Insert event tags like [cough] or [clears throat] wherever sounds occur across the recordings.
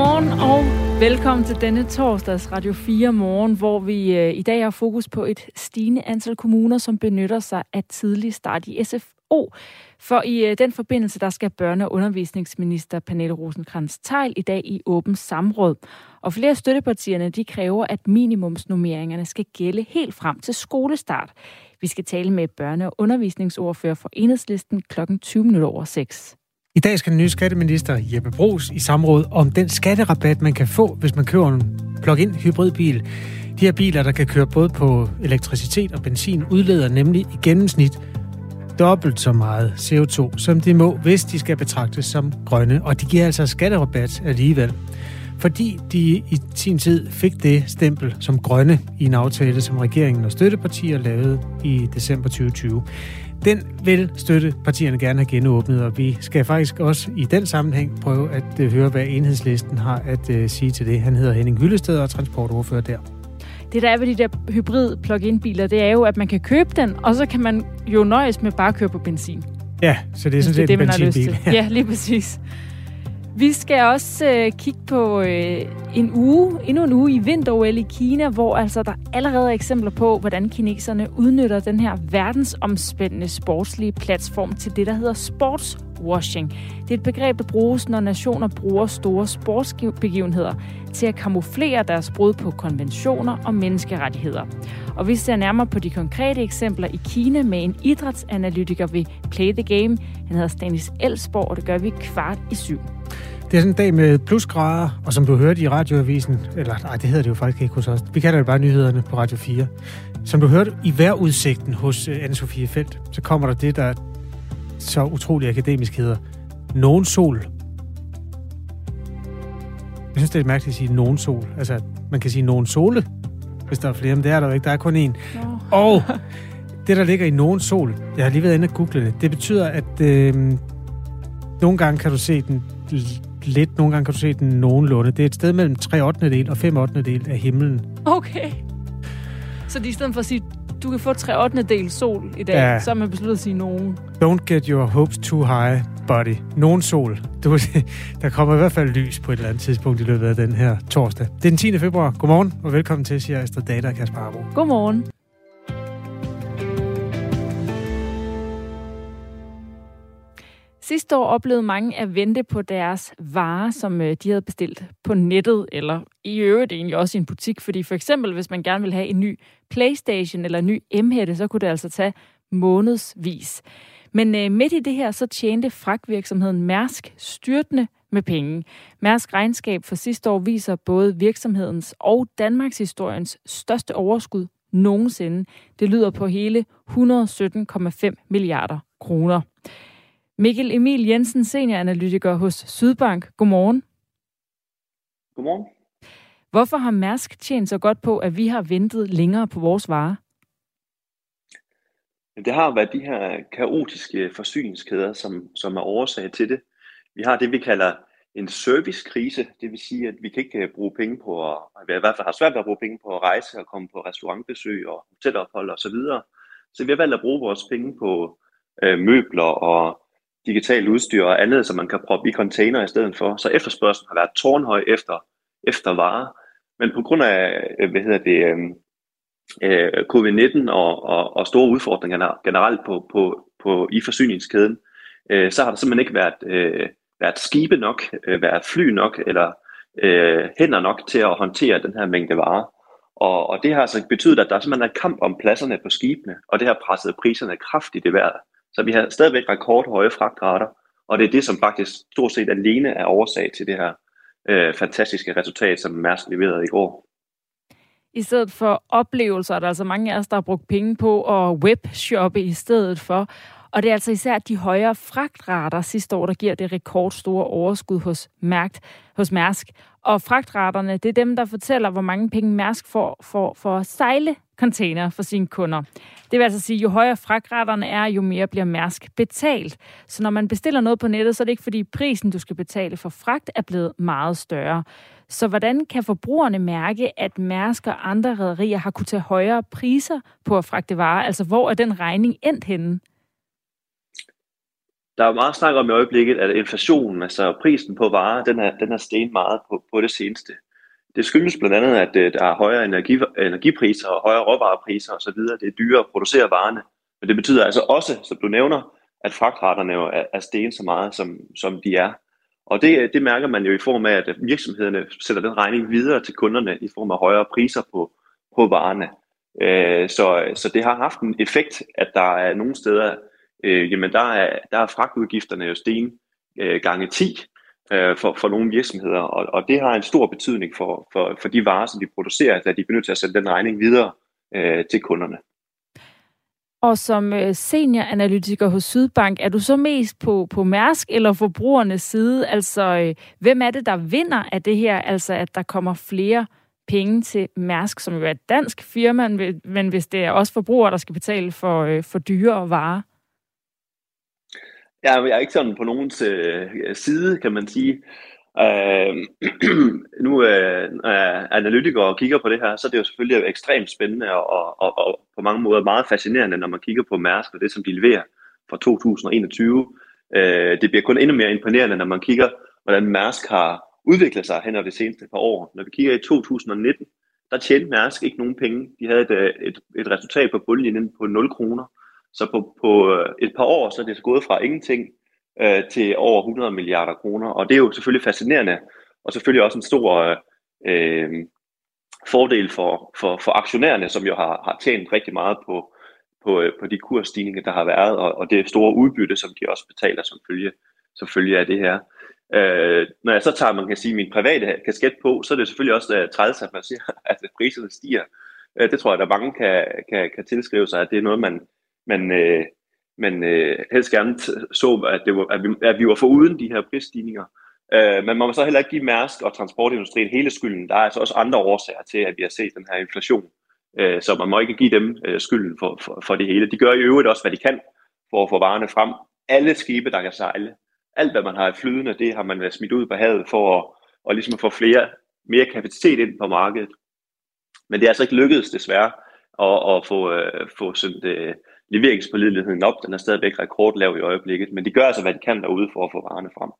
Godmorgen og velkommen til denne torsdags Radio 4 morgen, hvor vi øh, i dag har fokus på et stigende antal kommuner, som benytter sig af tidlig start i SFO. For i øh, den forbindelse, der skal børne- og undervisningsminister Pernille rosenkrantz teil i dag i åben samråd. Og flere støttepartierne, de kræver, at minimumsnummeringerne skal gælde helt frem til skolestart. Vi skal tale med børne- og undervisningsordfører for Enhedslisten klokken 20 minutter over 6. I dag skal den nye skatteminister Jeppe Brugs i samråd om den skatterabat, man kan få, hvis man køber en plug-in hybridbil. De her biler, der kan køre både på elektricitet og benzin, udleder nemlig i gennemsnit dobbelt så meget CO2, som de må, hvis de skal betragtes som grønne. Og de giver altså skatterabat alligevel. Fordi de i sin tid fik det stempel som grønne i en aftale, som regeringen og støttepartier lavede i december 2020. Den vil støttepartierne gerne have genåbnet, og vi skal faktisk også i den sammenhæng prøve at uh, høre, hvad enhedslisten har at uh, sige til det. Han hedder Henning Hyllested og er transportordfører der. Det der er ved de der hybrid plug-in biler, det er jo, at man kan købe den, og så kan man jo nøjes med bare at køre på benzin. Ja, så det er sådan set det, en benzinbil. [laughs] Ja, lige præcis. Vi skal også øh, kigge på øh, en uge, endnu en uge i vinter i Kina, hvor altså der allerede er eksempler på, hvordan kineserne udnytter den her verdensomspændende sportslige platform til det, der hedder sportswashing. Det er et begreb, der bruges, når nationer bruger store sportsbegivenheder til at kamuflere deres brud på konventioner og menneskerettigheder. Og vi ser nærmere på de konkrete eksempler i Kina med en idrætsanalytiker ved Play the Game. Han hedder Stanis Elsborg, og det gør vi kvart i syv. Det er sådan en dag med plusgrader, og som du hørte i radioavisen, eller nej, det hedder det jo faktisk ikke hos os. Vi kalder det bare nyhederne på Radio 4. Som du hørte i vejrudsigten hos øh, Anne-Sophie Felt, så kommer der det, der så utrolig akademisk hedder nogen sol. Jeg synes, det er mærkeligt at sige nogen sol. Altså, man kan sige nogen sole, hvis der er flere, men det er der jo ikke. Der er kun én. No. Og [laughs] det, der ligger i nogen sol, jeg har lige været inde og google det, det betyder, at øh, nogle gange kan du se den lidt. Nogle gange kan du se den nogenlunde. Det er et sted mellem 3 8. del og 5 8. del af himlen. Okay. Så er i stedet for at sige, du kan få 3 8. del sol i dag, ja. så har man besluttet at sige nogen. Don't get your hopes too high, buddy. Nogen sol. Du, [laughs] der kommer i hvert fald lys på et eller andet tidspunkt i løbet af den her torsdag. Det er den 10. februar. Godmorgen og velkommen til, siger Astrid Data og Kasper Arbo. Godmorgen. Sidste år oplevede mange at vente på deres varer, som øh, de havde bestilt på nettet, eller i øvrigt egentlig også i en butik. Fordi for eksempel, hvis man gerne vil have en ny Playstation eller en ny M-hætte, så kunne det altså tage månedsvis. Men øh, midt i det her, så tjente fragtvirksomheden Mærsk styrtende med penge. Mærsk regnskab for sidste år viser både virksomhedens og Danmarks historiens største overskud nogensinde. Det lyder på hele 117,5 milliarder kroner. Mikkel Emil Jensen, senioranalytiker hos Sydbank. Godmorgen. Godmorgen. Hvorfor har Mærsk tjent så godt på, at vi har ventet længere på vores varer? Det har været de her kaotiske forsyningskæder, som, som er årsag til det. Vi har det, vi kalder en servicekrise. Det vil sige, at vi kan ikke bruge penge på at, vi i hvert fald har svært ved at bruge penge på at rejse og komme på restaurantbesøg og hotelophold osv. Så, videre. så vi har valgt at bruge vores penge på øh, møbler og digitalt udstyr og andet, som man kan proppe i container i stedet for. Så efterspørgselen har været tårnhøj efter, efter varer. Men på grund af, øh, hvad hedder det, øhm, øh, covid-19 og, og, og store udfordringer generelt på, på, på, i forsyningskæden, øh, så har der simpelthen ikke været, øh, været skibe nok, øh, været fly nok, eller øh, hænder nok til at håndtere den her mængde varer. Og, og det har altså betydet, at der simpelthen er kamp om pladserne på skibene, og det har presset priserne kraftigt i vejret. Så vi har stadigvæk rekordhøje fragtrater, og det er det, som faktisk stort set alene er årsag til det her øh, fantastiske resultat, som Mærsk leverede i går. I stedet for oplevelser, der er altså mange af os, der har brugt penge på at webshoppe i stedet for. Og det er altså især de højere fragtrater sidste år, der giver det rekordstore overskud hos, Mærkt, hos Mærsk. Og fragtraterne, det er dem, der fortæller, hvor mange penge Mærsk får for, for at sejle container for sine kunder. Det vil altså sige, jo højere fragtraterne er, jo mere bliver Mærsk betalt. Så når man bestiller noget på nettet, så er det ikke fordi prisen, du skal betale for fragt, er blevet meget større. Så hvordan kan forbrugerne mærke, at Mærsk og andre rædderier har kunne tage højere priser på at fragte varer? Altså hvor er den regning endt henne? der er meget snak om i øjeblikket, at inflationen, altså prisen på varer, den er, den er steget meget på, på det seneste. Det skyldes blandt andet, at øh, der er højere energi, energipriser og højere råvarepriser osv. Det er dyrere at producere varerne. Men det betyder altså også, som du nævner, at fragtraterne jo er, er steget så meget, som, som de er. Og det, øh, det mærker man jo i form af, at virksomhederne sætter den regning videre til kunderne i form af højere priser på, på varerne. Øh, så, så det har haft en effekt, at der er nogle steder, øh, jamen der er, der er fragtudgifterne jo sten øh, gange 10 øh, for, for nogle virksomheder, og, og det har en stor betydning for, for, for de varer, som de producerer, at de bliver nødt til at sende den regning videre øh, til kunderne. Og som øh, senioranalytiker hos Sydbank, er du så mest på, på Mærsk eller forbrugernes side? Altså, øh, hvem er det, der vinder af det her? Altså, at der kommer flere penge til Mærsk, som jo er et dansk firma, men hvis det er også forbrugere, der skal betale for, øh, for dyre varer? Ja, jeg er ikke sådan på nogens øh, side, kan man sige. Øh, [clears throat] nu øh, analytikere og kigger på det her, så er det jo selvfølgelig ekstremt spændende og, og, og på mange måder meget fascinerende, når man kigger på Mærsk og det, som de leverer fra 2021. Øh, det bliver kun endnu mere imponerende, når man kigger, hvordan Mærsk har udviklet sig hen over det seneste par år. Når vi kigger i 2019, der tjente Mærsk ikke nogen penge. De havde et, øh, et, et resultat på bundlinjen på 0 kroner. Så på, på øh, et par år, så er det gået fra ingenting øh, til over 100 milliarder kroner. Og det er jo selvfølgelig fascinerende, og selvfølgelig også en stor øh, fordel for, for, for aktionærerne, som jo har, har tjent rigtig meget på, på, øh, på de kursstigninger, der har været, og, og det store udbytte, som de også betaler som følge, som følge af det her. Øh, når jeg så tager, man kan sige, min private kasket på, så er det selvfølgelig også uh, træls, at man siger, [laughs] at priserne stiger. Øh, det tror jeg, der mange kan, kan, kan tilskrive sig, at det er noget, man, men, øh, men øh, helst gerne så, at, det var, at, vi, at vi var for uden de her prisstigninger. Øh, men man må så heller ikke give Mærsk og transportindustrien hele skylden. Der er altså også andre årsager til, at vi har set den her inflation. Øh, så man må ikke give dem øh, skylden for, for, for det hele. De gør i øvrigt også, hvad de kan for at få varerne frem. Alle skibe, der kan sejle, alt hvad man har i flydende, det har man været smidt ud på havet for at, og ligesom at få flere, mere kapacitet ind på markedet. Men det er altså ikke lykkedes desværre at, at få, øh, få sendt øh, leveringspålideligheden op. Den er stadigvæk rekordlav i øjeblikket, men de gør altså, hvad de kan derude for at få varerne frem.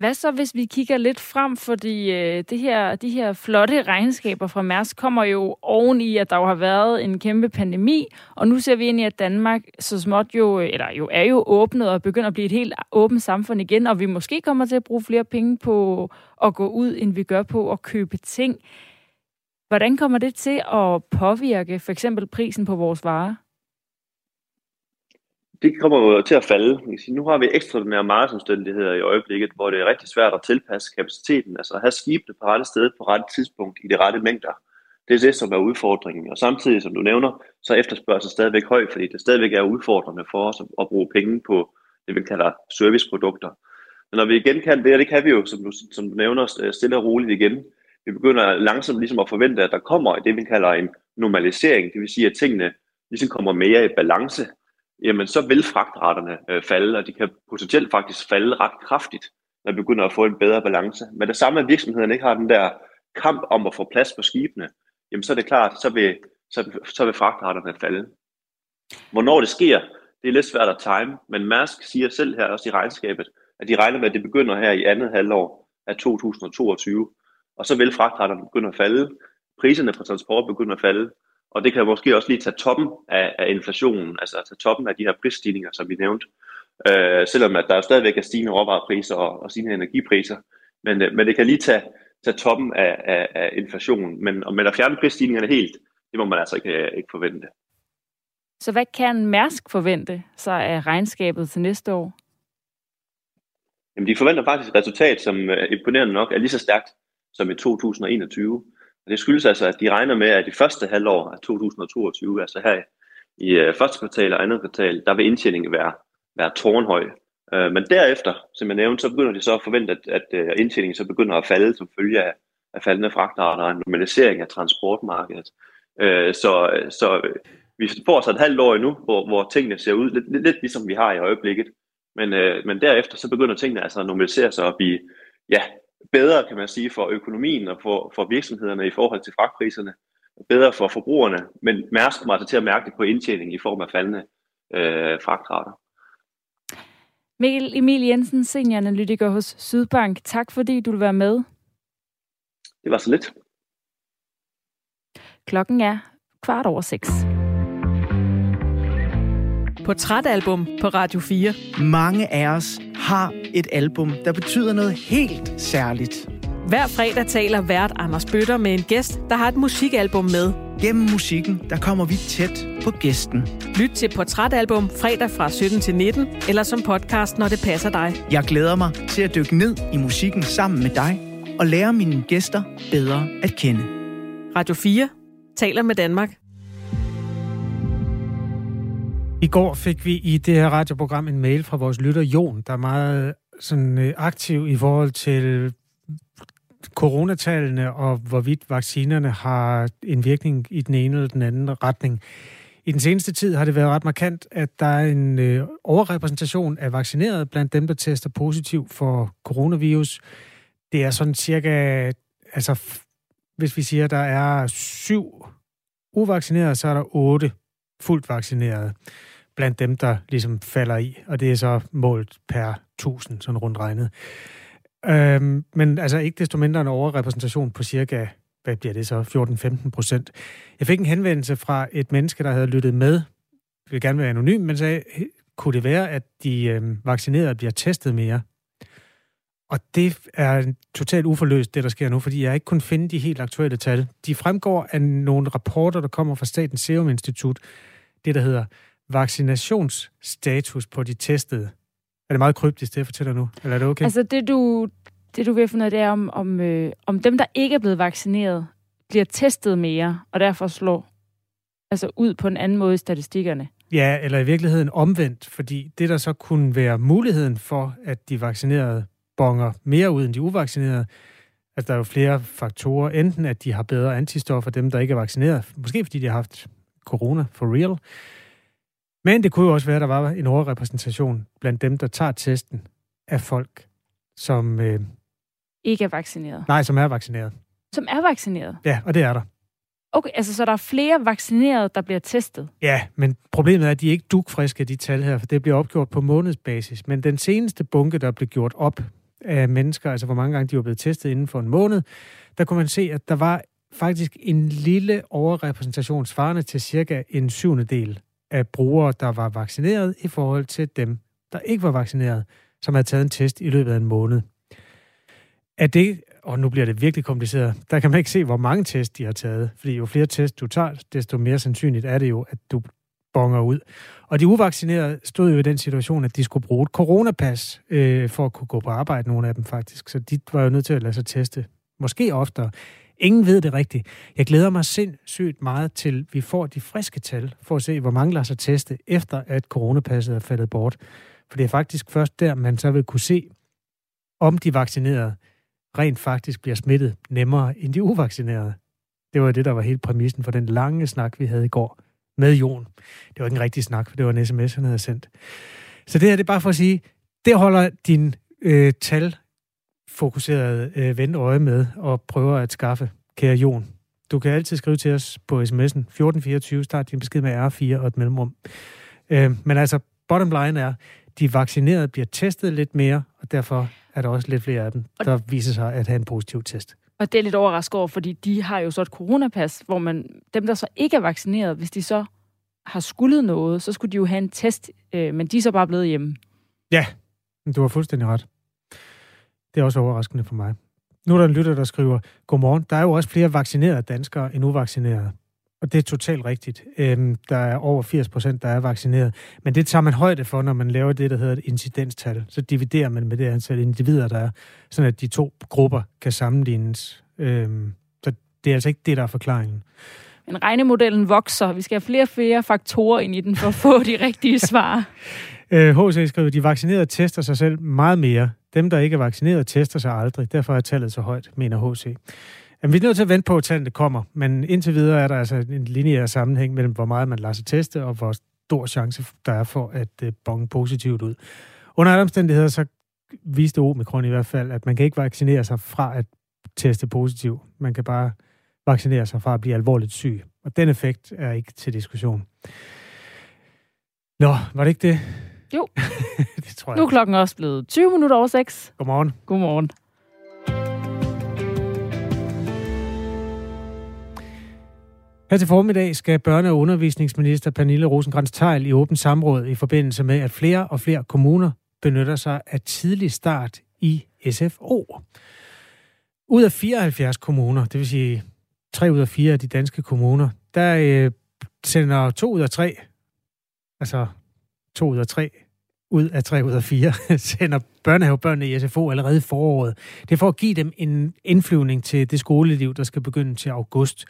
Hvad så, hvis vi kigger lidt frem, fordi øh, det her, de her flotte regnskaber fra Mærsk kommer jo oven i, at der jo har været en kæmpe pandemi, og nu ser vi ind i, at Danmark så småt jo, eller jo er jo åbnet og begynder at blive et helt åbent samfund igen, og vi måske kommer til at bruge flere penge på at gå ud, end vi gør på at købe ting. Hvordan kommer det til at påvirke for eksempel prisen på vores varer? Det kommer jo til at falde. Nu har vi ekstraordinære markedsomstændigheder i øjeblikket, hvor det er rigtig svært at tilpasse kapaciteten, altså at have skibene på rette sted på rette tidspunkt i de rette mængder. Det er det, som er udfordringen. Og samtidig, som du nævner, så er efterspørgselen stadigvæk høj, fordi det stadigvæk er udfordrende for os at bruge penge på det, vi kalder serviceprodukter. Men når vi igen kan det, og det kan vi jo, som du, som du nævner, øh, stille og roligt igen, vi begynder langsomt ligesom at forvente, at der kommer det, vi kalder en normalisering, det vil sige, at tingene ligesom kommer mere i balance jamen så vil fragtraterne øh, falde, og de kan potentielt faktisk falde ret kraftigt, når vi begynder at få en bedre balance. Men det samme, at virksomhederne ikke har den der kamp om at få plads på skibene, jamen så er det klart, så vil, så, så vil fragtraterne falde. Hvornår det sker, det er lidt svært at time, men Mærsk siger selv her også i regnskabet, at de regner med, at det begynder her i andet halvår af 2022, og så vil fragtraterne begynde at falde, priserne på transport begynder at falde, og det kan måske også lige tage toppen af, af inflationen, altså tage toppen af de her prisstigninger, som vi nævnte. Øh, selvom at der jo stadigvæk er stigende råvarepriser og, og stigende energipriser. Men, øh, men det kan lige tage, tage toppen af, af, af inflationen. Men, men at fjerne prisstigningerne helt, det må man altså ikke, øh, ikke forvente. Så hvad kan Mærsk forvente sig af regnskabet til næste år? Jamen, de forventer faktisk et resultat, som øh, imponerende nok er lige så stærkt som i 2021. Det skyldes altså, at de regner med, at i første halvår af 2022, altså her i øh, første kvartal og andet kvartal, der vil indtjeningen være, være tårnhøj. Øh, men derefter, som jeg nævnte, så begynder de så at forvente, at, at øh, indtjeningen så begynder at falde som følge af, af faldende fragtarter og en normalisering af transportmarkedet. Så, så vi får så et halvt år endnu, hvor, hvor tingene ser ud lidt, lidt, lidt ligesom vi har i øjeblikket. Men, men derefter så begynder tingene altså at normalisere sig og blive ja, bedre, kan man sige, for økonomien og for, for virksomhederne i forhold til fragtpriserne, bedre for forbrugerne, men Mærsk kommer altså til at mærke det på indtjening i form af faldende øh, fragtrater. Mikkel Emil Jensen, senioranalytiker hos Sydbank. Tak fordi du vil være med. Det var så lidt. Klokken er kvart over seks. Portrætalbum på Radio 4. Mange af os har et album, der betyder noget helt særligt. Hver fredag taler vært Anders Bøtter med en gæst, der har et musikalbum med. Gennem musikken, der kommer vi tæt på gæsten. Lyt til Portrætalbum fredag fra 17 til 19, eller som podcast, når det passer dig. Jeg glæder mig til at dykke ned i musikken sammen med dig, og lære mine gæster bedre at kende. Radio 4 taler med Danmark. I går fik vi i det her radioprogram en mail fra vores lytter Jon, der er meget øh, sådan, øh, aktiv i forhold til coronatallene og hvorvidt vaccinerne har en virkning i den ene eller den anden retning. I den seneste tid har det været ret markant, at der er en øh, overrepræsentation af vaccinerede blandt dem, der tester positiv for coronavirus. Det er sådan cirka, altså hvis vi siger, at der er syv uvaccinerede, så er der otte fuldt vaccinerede blandt dem, der ligesom falder i, og det er så målt per tusind, sådan rundt regnet. Øhm, men altså ikke desto mindre en overrepræsentation på cirka, hvad bliver det så, 14-15 procent. Jeg fik en henvendelse fra et menneske, der havde lyttet med, vil gerne være anonym, men sagde, kunne det være, at de øhm, vaccinerede bliver testet mere? Og det er totalt uforløst, det der sker nu, fordi jeg ikke kunne finde de helt aktuelle tal. De fremgår af nogle rapporter, der kommer fra Statens Serum Institut, det der hedder vaccinationsstatus på de testede. Er det meget kryptisk, det jeg fortæller nu? Eller er det okay? Altså det du, det du vil finde ud af, det er, om, om, øh, om dem, der ikke er blevet vaccineret, bliver testet mere, og derfor slår altså ud på en anden måde i statistikkerne. Ja, eller i virkeligheden omvendt, fordi det der så kunne være muligheden for, at de vaccinerede bonger mere ud end de uvaccinerede, altså der er jo flere faktorer. Enten at de har bedre antistoffer, dem der ikke er vaccineret, måske fordi de har haft corona for real, men det kunne jo også være, at der var en overrepræsentation blandt dem, der tager testen af folk, som... Øh, ikke er vaccineret. Nej, som er vaccineret. Som er vaccineret? Ja, og det er der. Okay, altså så der er flere vaccinerede, der bliver testet? Ja, men problemet er, at de er ikke dugfriske, de tal her, for det bliver opgjort på månedsbasis. Men den seneste bunke, der blev gjort op af mennesker, altså hvor mange gange de var blevet testet inden for en måned, der kunne man se, at der var faktisk en lille overrepræsentation svarende til cirka en syvende del af brugere, der var vaccineret, i forhold til dem, der ikke var vaccineret, som havde taget en test i løbet af en måned. Er det, og nu bliver det virkelig kompliceret, der kan man ikke se, hvor mange tests de har taget, fordi jo flere tests du tager, desto mere sandsynligt er det jo, at du bonger ud. Og de uvaccinerede stod jo i den situation, at de skulle bruge et coronapas øh, for at kunne gå på arbejde, nogle af dem faktisk. Så de var jo nødt til at lade sig teste, måske oftere, Ingen ved det rigtigt. Jeg glæder mig sindssygt meget til, vi får de friske tal, for at se, hvor mange lader sig teste, efter at coronapasset er faldet bort. For det er faktisk først der, man så vil kunne se, om de vaccinerede rent faktisk bliver smittet nemmere end de uvaccinerede. Det var det, der var helt præmissen for den lange snak, vi havde i går med Jon. Det var ikke en rigtig snak, for det var en sms, han havde sendt. Så det her det er bare for at sige, det holder din øh, tal fokuseret øh, vende øje med og prøver at skaffe, kære Jon. Du kan altid skrive til os på sms'en 1424, start din besked med R4 og et mellemrum. Øh, men altså, bottom line er, de vaccinerede bliver testet lidt mere, og derfor er der også lidt flere af dem, der viser sig at have en positiv test. Og det er lidt overrasket over, fordi de har jo så et coronapas, hvor man, dem, der så ikke er vaccineret, hvis de så har skuldet noget, så skulle de jo have en test, øh, men de er så bare blevet hjemme. Ja, du har fuldstændig ret. Det er også overraskende for mig. Nu er der en lytter, der skriver, Godmorgen, der er jo også flere vaccinerede danskere end uvaccinerede. Og det er totalt rigtigt. Øhm, der er over 80 procent, der er vaccineret. Men det tager man højde for, når man laver det, der hedder et incidenstal. Så dividerer man med det antal individer, der er, sådan at de to grupper kan sammenlignes. Øhm, så det er altså ikke det, der er forklaringen. Men regnemodellen vokser. Vi skal have flere og flere faktorer ind i den for at få de rigtige svar. HC [laughs] øh, skriver, de vaccinerede tester sig selv meget mere. Dem, der ikke er vaccineret, tester sig aldrig. Derfor er tallet så højt, mener HC. Jamen, vi er nødt til at vente på, at tallene kommer, men indtil videre er der altså en lineær sammenhæng mellem, hvor meget man lader sig teste, og hvor stor chance der er for at øh, bonge positivt ud. Under alle omstændigheder, så viste omikron i hvert fald, at man kan ikke vaccinere sig fra at teste positiv. Man kan bare vaccinere sig fra at blive alvorligt syg. Og den effekt er ikke til diskussion. Nå, var det ikke det? Jo. [laughs] det tror jeg. Nu er klokken også blevet 20 minutter over 6. Godmorgen. Godmorgen. Her til formiddag skal børne- og undervisningsminister Pernille rosenkrantz teil i åbent samråd i forbindelse med, at flere og flere kommuner benytter sig af tidlig start i SFO. Ud af 74 kommuner, det vil sige 3 ud af 4 af de danske kommuner, der øh, sender 2 ud af 3, altså 2 ud af 3 ud af 3 ud af 4, [laughs] sender børnehavebørnene i SFO allerede i foråret. Det er for at give dem en indflyvning til det skoleliv, der skal begynde til august.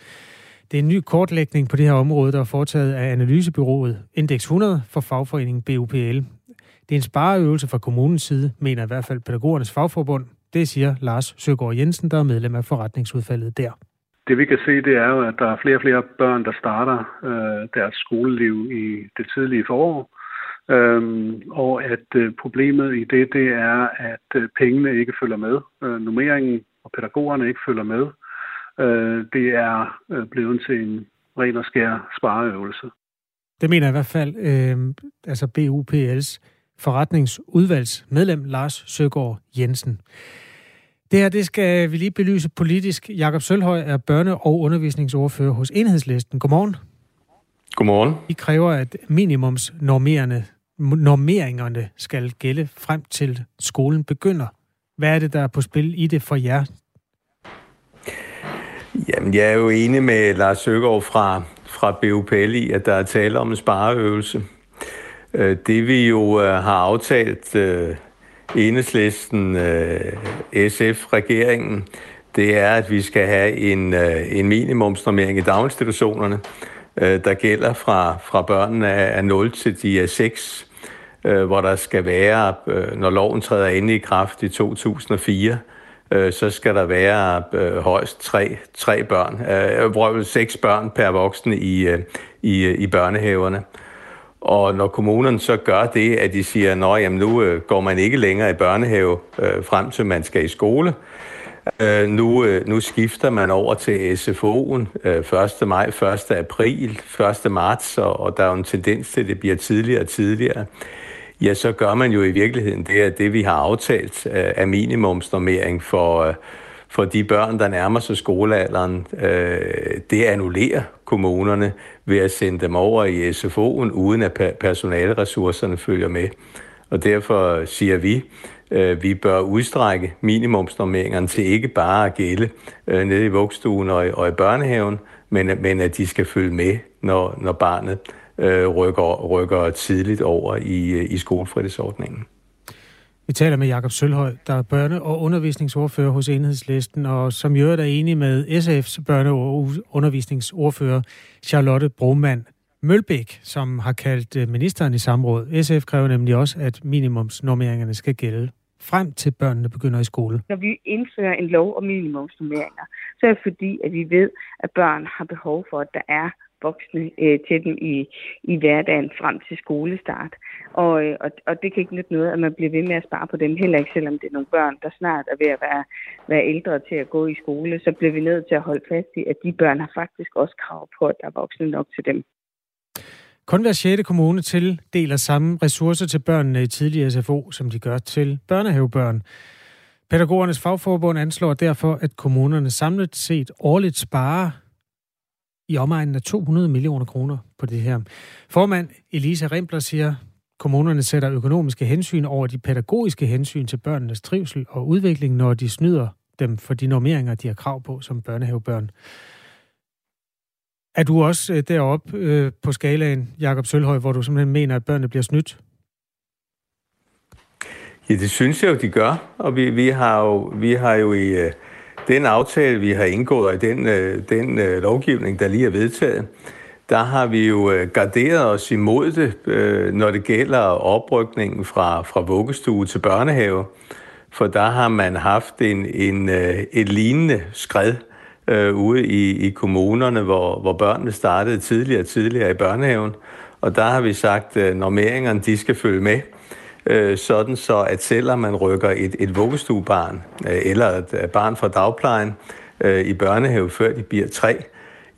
Det er en ny kortlægning på det her område, der er foretaget af analysebyrået Index 100 for fagforeningen BUPL. Det er en spareøvelse fra kommunens side, mener i hvert fald pædagogernes fagforbund. Det siger Lars Søgaard Jensen, der er medlem af forretningsudfaldet der. Det vi kan se, det er jo, at der er flere og flere børn, der starter øh, deres skoleliv i det tidlige forår. Øhm, og at øh, problemet i det, det er, at øh, pengene ikke følger med. Øh, nummeringen og pædagogerne ikke følger med. Øh, det er øh, blevet til en ren og skær spareøvelse. Det mener i hvert fald øh, altså BUPL's forretningsudvalgsmedlem Lars Søgaard Jensen. Det her, det skal vi lige belyse politisk. Jakob Sølhøj er børne- og undervisningsordfører hos Enhedslisten. Godmorgen. Godmorgen. I kræver, at minimumsnormerende normeringerne skal gælde frem til skolen begynder. Hvad er det, der er på spil i det for jer? Jamen, jeg er jo enig med Lars Søgaard fra, fra BUPL i, at der er tale om en spareøvelse. Øh, det vi jo øh, har aftalt øh, enhedslisten, SF-regeringen, det er, at vi skal have en, en minimumsnormering i daginstitutionerne, der gælder fra, fra børnene af 0 til de er 6, Øh, hvor der skal være, øh, når loven træder ind i kraft i 2004, øh, så skal der være højst tre, tre børn, øh, seks børn per voksen i, i, i børnehaverne. Og når kommunerne så gør det, at de siger, at nu øh, går man ikke længere i børnehave øh, frem til man skal i skole, øh, nu, øh, nu skifter man over til SFO'en øh, 1. maj, 1. april, 1. marts, og, og der er jo en tendens til, at det bliver tidligere og tidligere. Ja, så gør man jo i virkeligheden det, at det vi har aftalt af øh, minimumsnormering for, øh, for de børn, der nærmer sig skolealderen, øh, det annullerer kommunerne ved at sende dem over i SFO'en, uden at personaleressourcerne følger med. Og derfor siger vi, øh, vi bør udstrække minimumsnormeringerne til ikke bare at gælde øh, nede i vugstuen og i, og i børnehaven, men, men at de skal følge med, når, når barnet øh, rykker, rykker tidligt over i, i skolefritidsordningen. Vi taler med Jakob Sølhøj, der er børne- og undervisningsordfører hos Enhedslisten, og som jo er enig med SF's børne- og undervisningsordfører Charlotte Broman Mølbæk, som har kaldt øh, ministeren i samråd. SF kræver nemlig også, at minimumsnormeringerne skal gælde frem til børnene begynder i skole. Når vi indfører en lov om minimumsnormeringer, så er det fordi, at vi ved, at børn har behov for, at der er voksne øh, til dem i, i hverdagen frem til skolestart. Og, øh, og, og det kan ikke nytte noget, at man bliver ved med at spare på dem, heller ikke selvom det er nogle børn, der snart er ved at være, være ældre til at gå i skole, så bliver vi nødt til at holde fast i, at de børn har faktisk også krav på, at der er voksne nok til dem. Kun hver 6. kommune tildeler samme ressourcer til børnene i tidligere SFO, som de gør til børnehavebørn. Pædagogernes fagforbund anslår derfor, at kommunerne samlet set årligt sparer i omegnen af 200 millioner kroner på det her. Formand Elisa Rempler siger, kommunerne sætter økonomiske hensyn over de pædagogiske hensyn til børnenes trivsel og udvikling, når de snyder dem for de normeringer, de har krav på som børnehavebørn. Er du også øh, deroppe øh, på skalaen, Jakob Sølhøj, hvor du simpelthen mener, at børnene bliver snydt? Ja, det synes jeg jo, de gør. Og vi, vi, har, jo, vi har jo i øh, den aftale, vi har indgået, og i den, øh, den øh, lovgivning, der lige er vedtaget, der har vi jo øh, garderet os imod det, øh, når det gælder oprykningen fra, fra vuggestue til børnehave. For der har man haft en, en, øh, et lignende skred øh, ude i, i kommunerne, hvor, hvor børnene startede tidligere og tidligere i børnehaven. Og der har vi sagt, at normeringerne de skal følge med, øh, sådan så at selvom man rykker et, et vuggestuebarn øh, eller et øh, barn fra dagplejen øh, i børnehave, før de bliver tre,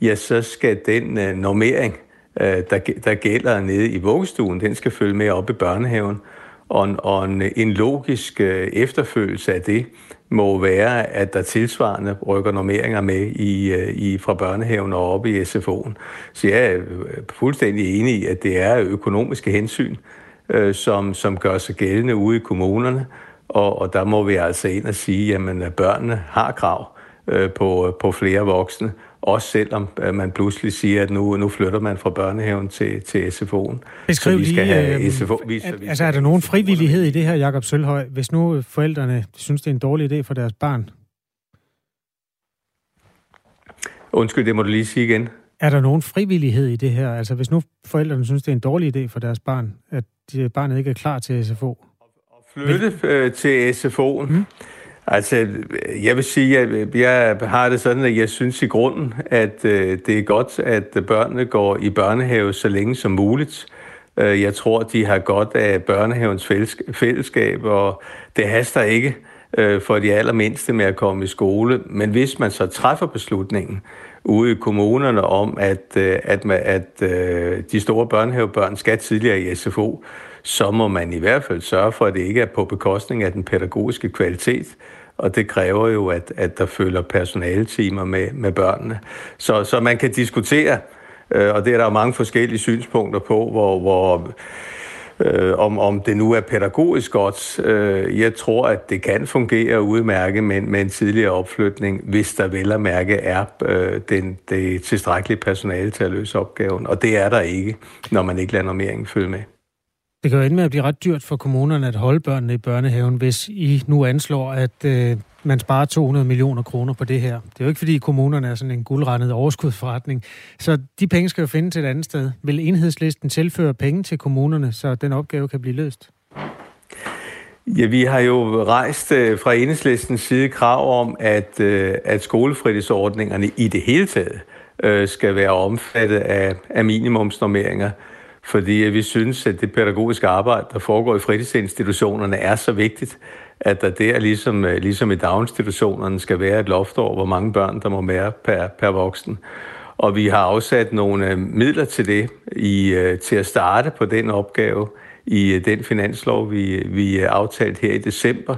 ja, så skal den øh, normering øh, der, der gælder nede i vuggestuen, den skal følge med op i børnehaven. Og, og en, en logisk øh, efterfølgelse af det må være, at der tilsvarende rykker normeringer med i, øh, i, fra børnehaven og op i SFO'en. Så jeg er øh, fuldstændig enig i, at det er økonomiske hensyn, øh, som, som gør sig gældende ude i kommunerne. Og, og der må vi altså ind og sige, jamen, at børnene har krav øh, på, på flere voksne, også selvom øh, man pludselig siger, at nu, nu flytter man fra børnehaven til, til SFO'en. Beskriv vi skal lige, have øh, SFO, vi, at, vi altså er der nogen frivillighed i det her, Jakob Sølhøj, hvis nu forældrene synes, det er en dårlig idé for deres barn? Undskyld, det må du lige sige igen. Er der nogen frivillighed i det her? Altså hvis nu forældrene synes, det er en dårlig idé for deres barn, at barnet ikke er klar til SFO? At flytte øh, til SFO'en? Mm. Altså, jeg vil sige, at jeg har det sådan, at jeg synes i grunden, at øh, det er godt, at børnene går i børnehave så længe som muligt. Øh, jeg tror, de har godt af børnehavens fællesskab, og det haster ikke øh, for de allermindste med at komme i skole. Men hvis man så træffer beslutningen ude i kommunerne om, at, øh, at, at, at de store børnehavebørn skal tidligere i SFO, så må man i hvert fald sørge for, at det ikke er på bekostning af den pædagogiske kvalitet. Og det kræver jo, at, at der følger personaletimer med, med børnene. Så, så man kan diskutere, øh, og det er der mange forskellige synspunkter på, hvor, hvor øh, om, om det nu er pædagogisk godt. Øh, jeg tror, at det kan fungere udmærket med, med en tidligere opflytning, hvis der vel at mærke er øh, den, det tilstrækkelige personale til at løse opgaven. Og det er der ikke, når man ikke lader normeringen følge med. Det kan jo ende med at blive ret dyrt for kommunerne at holde børnene i børnehaven, hvis I nu anslår, at øh, man sparer 200 millioner kroner på det her. Det er jo ikke, fordi kommunerne er sådan en guldrendet overskudsforretning. Så de penge skal jo findes et andet sted. Vil enhedslisten tilføre penge til kommunerne, så den opgave kan blive løst? Ja, vi har jo rejst øh, fra enhedslistens side krav om, at, øh, at skolefritidsordningerne i det hele taget øh, skal være omfattet af, af minimumsnormeringer fordi vi synes, at det pædagogiske arbejde, der foregår i fritidsinstitutionerne, er så vigtigt, at der der, ligesom, øh, ligesom i daginstitutionerne, skal være et loft over, hvor mange børn, der må være per, per voksen. Og vi har afsat nogle øh, midler til det, i, øh, til at starte på den opgave i den finanslov, vi, vi aftalte her i december.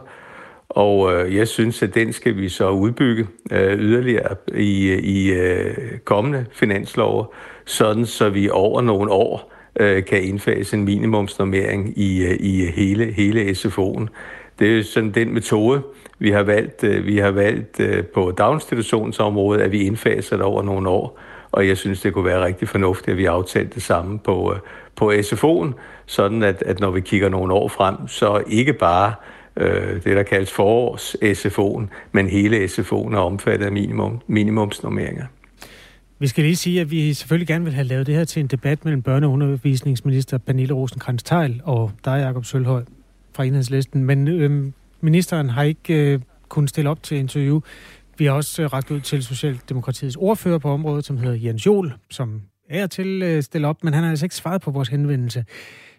Og øh, jeg synes, at den skal vi så udbygge øh, yderligere i, i øh, kommende finanslov, sådan så vi over nogle år øh, kan indfase en minimumsnormering i, øh, i hele, hele SFO'en. Det er sådan den metode, vi har valgt, øh, vi har valgt øh, på daginstitutionsområdet, at vi indfaser det over nogle år. Og jeg synes, det kunne være rigtig fornuftigt, at vi aftalte det samme på, på SFO'en, sådan at, at når vi kigger nogle år frem, så ikke bare øh, det, der kaldes forårs SFO'en, men hele SFO'en er omfattet af minimum, minimumsnormeringer. Vi skal lige sige, at vi selvfølgelig gerne vil have lavet det her til en debat mellem børne- og undervisningsminister Pernille rosenkrantz teil og dig, Jacob Sølhøj fra Enhedslisten. Men øh, ministeren har ikke øh, kunnet stille op til interview. Vi har også øh, ragt ud til Socialdemokratiets ordfører på området, som hedder Jens Jol, som er til øh, stille op, men han har altså ikke svaret på vores henvendelse.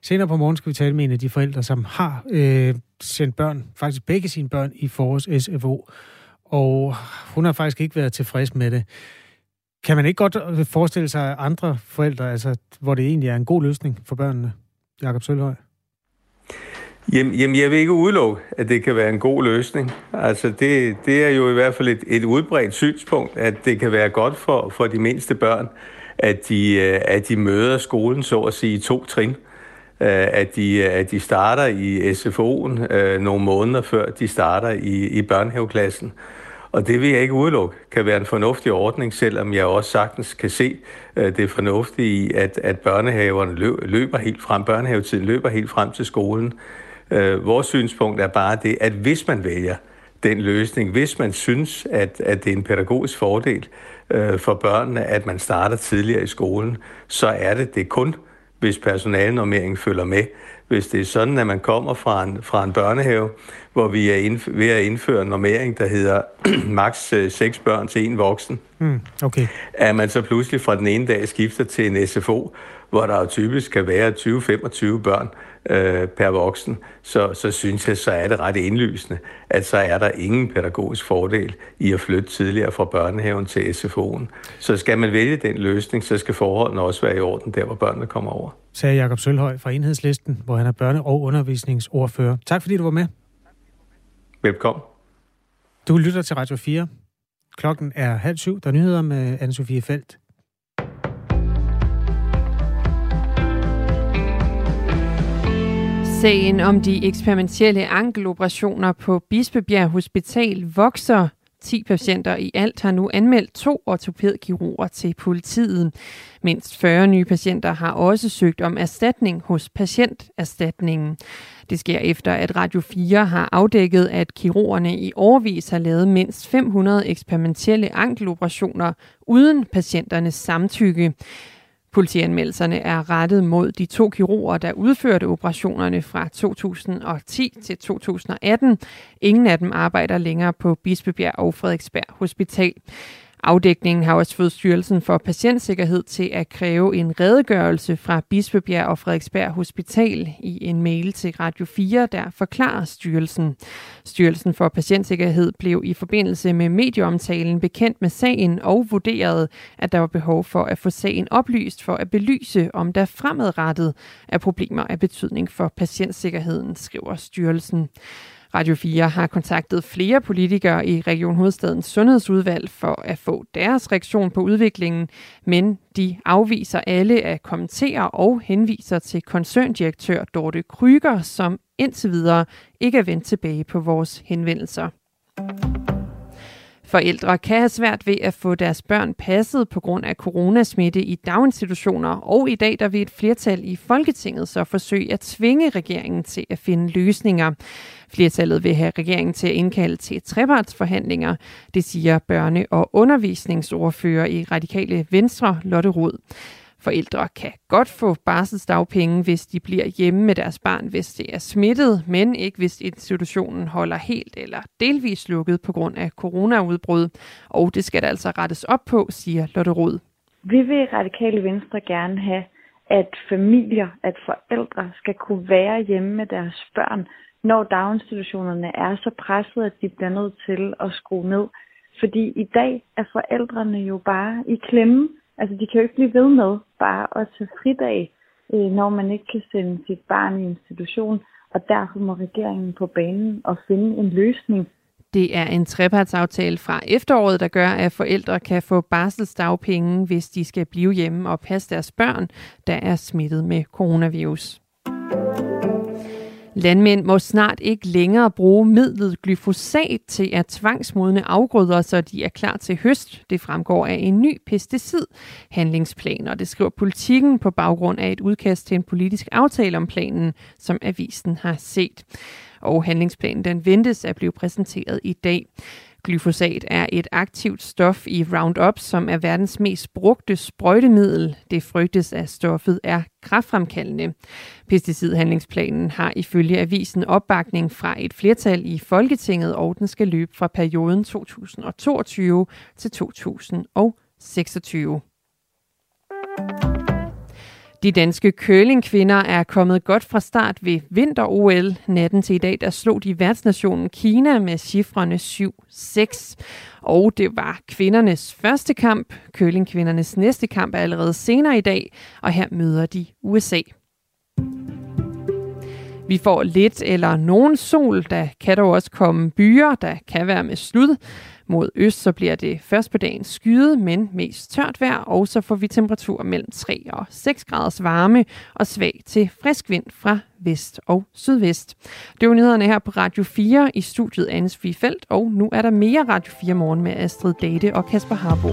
Senere på morgen skal vi tale med en af de forældre, som har øh, sendt børn, faktisk begge sine børn, i forårs SFO. Og hun har faktisk ikke været tilfreds med det. Kan man ikke godt øh, forestille sig andre forældre, altså, hvor det egentlig er en god løsning for børnene? Jakob Sølhøj. Jamen, jamen, jeg vil ikke udelukke, at det kan være en god løsning. Altså, det, det er jo i hvert fald et, et udbredt synspunkt, at det kan være godt for, for de mindste børn, at de, øh, at de møder skolen, så at sige, i to trin. Øh, at de, at de starter i SFO'en nogle måneder før de starter i, i børnehaveklassen. Og det vil jeg ikke udelukke kan være en fornuftig ordning, selvom jeg også sagtens kan se øh, det fornuftige i, at, at børnehaverne løber helt frem, børnehavetiden løber helt frem til skolen. Øh, vores synspunkt er bare det, at hvis man vælger den løsning, hvis man synes, at, at det er en pædagogisk fordel øh, for børnene, at man starter tidligere i skolen, så er det det kun, hvis personalnormeringen følger med. Hvis det er sådan, at man kommer fra en, fra en børnehave, hvor vi er indf- ved at indføre en normering, der hedder [clears throat] maks 6 øh, børn til en voksen. Mm, okay. At man så pludselig fra den ene dag skifter til en SFO, hvor der jo typisk kan være 20-25 børn øh, per voksen, så, så synes jeg, så er det ret indlysende, at så er der ingen pædagogisk fordel i at flytte tidligere fra børnehaven til SFO'en. Så skal man vælge den løsning, så skal forholdene også være i orden der, hvor børnene kommer over. Sagde Jakob Sølhøj fra Enhedslisten, hvor han er børne- og undervisningsordfører. Tak fordi du var med. Velkommen. Du lytter til Radio 4. Klokken er halv syv. Der er nyheder med Anne-Sophie Felt. Sagen om de eksperimentelle ankeloperationer på Bispebjerg Hospital vokser. 10 patienter i alt har nu anmeldt to ortopædkirurger til politiet. Mindst 40 nye patienter har også søgt om erstatning hos patienterstatningen. Det sker efter, at Radio 4 har afdækket, at kirurgerne i årvis har lavet mindst 500 eksperimentelle ankeloperationer uden patienternes samtykke. Politianmeldelserne er rettet mod de to kirurger, der udførte operationerne fra 2010 til 2018. Ingen af dem arbejder længere på Bispebjerg og Frederiksberg Hospital. Afdækningen har også fået Styrelsen for Patientsikkerhed til at kræve en redegørelse fra Bispebjerg og Frederiksberg Hospital i en mail til Radio 4, der forklarer styrelsen. Styrelsen for Patientsikkerhed blev i forbindelse med medieomtalen bekendt med sagen og vurderede, at der var behov for at få sagen oplyst for at belyse, om der fremadrettet er problemer af betydning for patientsikkerheden, skriver styrelsen. Radio 4 har kontaktet flere politikere i Region Hovedstadens Sundhedsudvalg for at få deres reaktion på udviklingen, men de afviser alle at kommentere og henviser til koncerndirektør Dorte Kryger, som indtil videre ikke er vendt tilbage på vores henvendelser. Forældre kan have svært ved at få deres børn passet på grund af coronasmitte i daginstitutioner, og i dag der vil et flertal i Folketinget så forsøge at tvinge regeringen til at finde løsninger. Flertallet vil have regeringen til at indkalde til trepartsforhandlinger, det siger børne- og undervisningsordfører i Radikale Venstre, Lotte Rod. Forældre kan godt få barselsdagpenge, hvis de bliver hjemme med deres barn, hvis det er smittet, men ikke hvis institutionen holder helt eller delvis lukket på grund af coronaudbrud. Og det skal der altså rettes op på, siger Lotte Rod. Vi vil Radikale Venstre gerne have, at familier, at forældre skal kunne være hjemme med deres børn, når daginstitutionerne er så presset, at de bliver nødt til at skrue ned. Fordi i dag er forældrene jo bare i klemme. Altså, de kan jo ikke blive ved med bare at tage fridag, øh, når man ikke kan sende sit barn i institution. Og derfor må regeringen på banen og finde en løsning. Det er en trepartsaftale fra efteråret, der gør, at forældre kan få barselsdagpenge, hvis de skal blive hjemme og passe deres børn, der er smittet med coronavirus. Landmænd må snart ikke længere bruge midlet glyfosat til at tvangsmodne afgrøder, så de er klar til høst. Det fremgår af en ny pesticidhandlingsplan, og det skriver politikken på baggrund af et udkast til en politisk aftale om planen, som avisen har set. Og handlingsplanen den ventes at blive præsenteret i dag. Glyfosat er et aktivt stof i Roundup, som er verdens mest brugte sprøjtemiddel. Det frygtes, at stoffet er kraftfremkaldende. Pesticidhandlingsplanen har ifølge avisen opbakning fra et flertal i Folketinget, og den skal løbe fra perioden 2022 til 2026. De danske curlingkvinder er kommet godt fra start ved vinter-OL. Natten til i dag, der slog de værtsnationen Kina med cifrene 7-6. Og det var kvindernes første kamp. Curlingkvindernes næste kamp er allerede senere i dag, og her møder de USA. Vi får lidt eller nogen sol, der kan dog også komme byer, der kan være med slud. Mod øst så bliver det først på dagen skyet, men mest tørt vejr, og så får vi temperatur mellem 3 og 6 graders varme og svag til frisk vind fra vest og sydvest. Det var nyhederne her på Radio 4 i studiet Anne Felt, og nu er der mere Radio 4 morgen med Astrid Date og Kasper Harbo.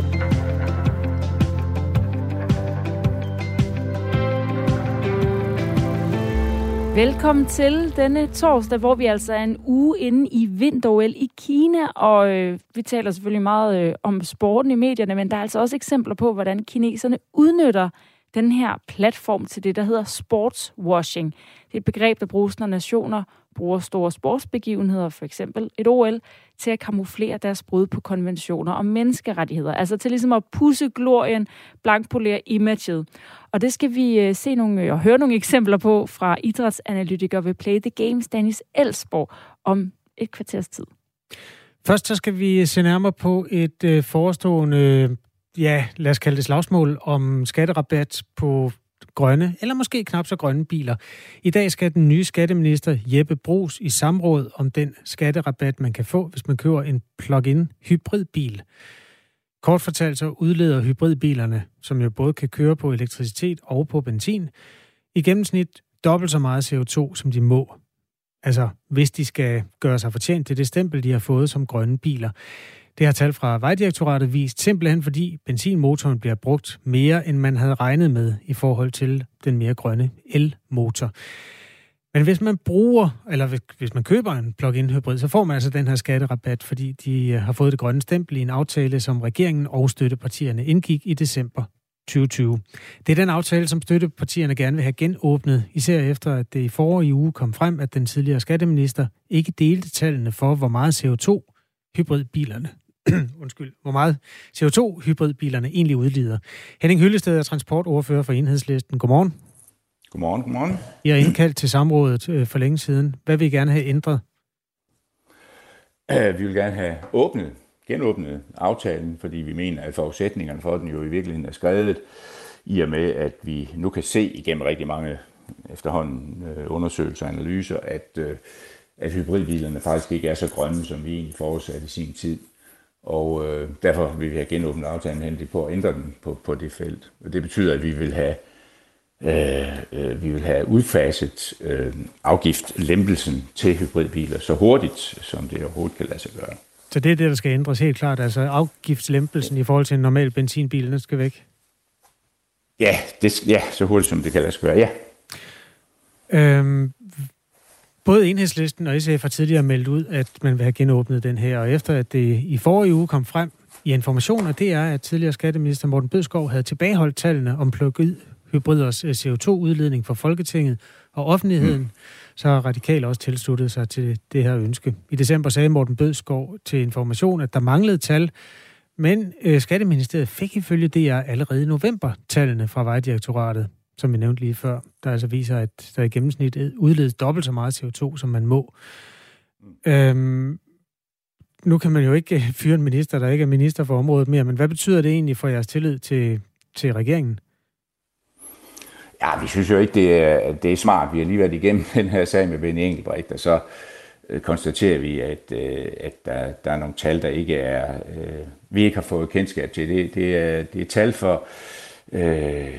Velkommen til denne torsdag, hvor vi altså er en uge inde i vinter i Kina, og øh, vi taler selvfølgelig meget øh, om sporten i medierne, men der er altså også eksempler på, hvordan kineserne udnytter den her platform til det, der hedder sportswashing. Det er et begreb, der bruges, når nationer bruger store sportsbegivenheder, for eksempel et OL, til at kamuflere deres brud på konventioner om menneskerettigheder. Altså til ligesom at pusse glorien, blankpolere imaget. Og det skal vi øh, se nogle øh, og høre nogle eksempler på fra idrætsanalytiker ved Play the Games, Dennis Elsborg, om et kvarters tid. Først så skal vi se nærmere på et øh, forestående, ja, lad os kalde det slagsmål om skatterabat på grønne, eller måske knap så grønne biler. I dag skal den nye skatteminister Jeppe Brugs i samråd om den skatterabat, man kan få, hvis man køber en plug-in hybridbil. Kort fortalt så udleder hybridbilerne, som jo både kan køre på elektricitet og på benzin, i gennemsnit dobbelt så meget CO2, som de må. Altså, hvis de skal gøre sig fortjent til det stempel, de har fået som grønne biler. Det har tal fra Vejdirektoratet vist, simpelthen fordi benzinmotoren bliver brugt mere, end man havde regnet med i forhold til den mere grønne elmotor. Men hvis man bruger, eller hvis man køber en plug-in hybrid, så får man altså den her skatterabat, fordi de øh, har fået det grønne stempel i en aftale, som regeringen og støttepartierne indgik i december 2020. Det er den aftale, som støttepartierne gerne vil have genåbnet, især efter at det i forrige uge kom frem, at den tidligere skatteminister ikke delte tallene for, hvor meget CO2 hybridbilerne [clears throat] undskyld, hvor meget CO2-hybridbilerne egentlig udlider. Henning Hyllested er transportordfører for Enhedslisten. Godmorgen. Godmorgen, godmorgen. I har indkaldt til samrådet øh, for længe siden. Hvad vil I gerne have ændret? Uh, vi vil gerne have åbnet, genåbnet aftalen, fordi vi mener, at forudsætningerne for den jo i virkeligheden er skrevet, i og med, at vi nu kan se igennem rigtig mange efterhånden uh, undersøgelser og analyser, at, at hybridbilerne faktisk ikke er så grønne, som vi egentlig forudsatte i sin tid. Og øh, derfor vil vi have genåbnet aftalen hen på at ændre den på, på det felt. Og det betyder, at vi vil have, øh, øh, vi vil have udfaset øh, afgiftlempelsen til hybridbiler så hurtigt, som det overhovedet kan lade sig gøre. Så det er det, der skal ændres helt klart? Altså afgiftslempelsen i forhold til en normal benzinbil, den skal væk? Ja, det, ja så hurtigt som det kan lade sig gøre, ja. Øhm, Både Enhedslisten og SF har tidligere meldt ud, at man vil have genåbnet den her, og efter at det i forrige uge kom frem i informationer, det er, at tidligere skatteminister Morten Bødskov havde tilbageholdt tallene om plug hybriders øh, CO2-udledning for Folketinget og offentligheden, mm. så har Radikal også tilsluttet sig til det her ønske. I december sagde Morten Bødskov til information, at der manglede tal, men øh, Skatteministeriet fik ifølge DR allerede i november tallene fra Vejdirektoratet som vi nævnte lige før, der altså viser, at der i gennemsnit udledes dobbelt så meget CO2, som man må. Øhm, nu kan man jo ikke [laughs] fyre en minister, der ikke er minister for området mere, men hvad betyder det egentlig for jeres tillid til, til regeringen? Ja, vi synes jo ikke, det er, det er smart. Vi har lige været igennem [laughs] den her sag med Benny Engelbrecht, og så øh, konstaterer vi, at, øh, at der, der er nogle tal, der ikke er, øh, vi ikke har fået kendskab til. Det, det, er, det er tal for øh, øh,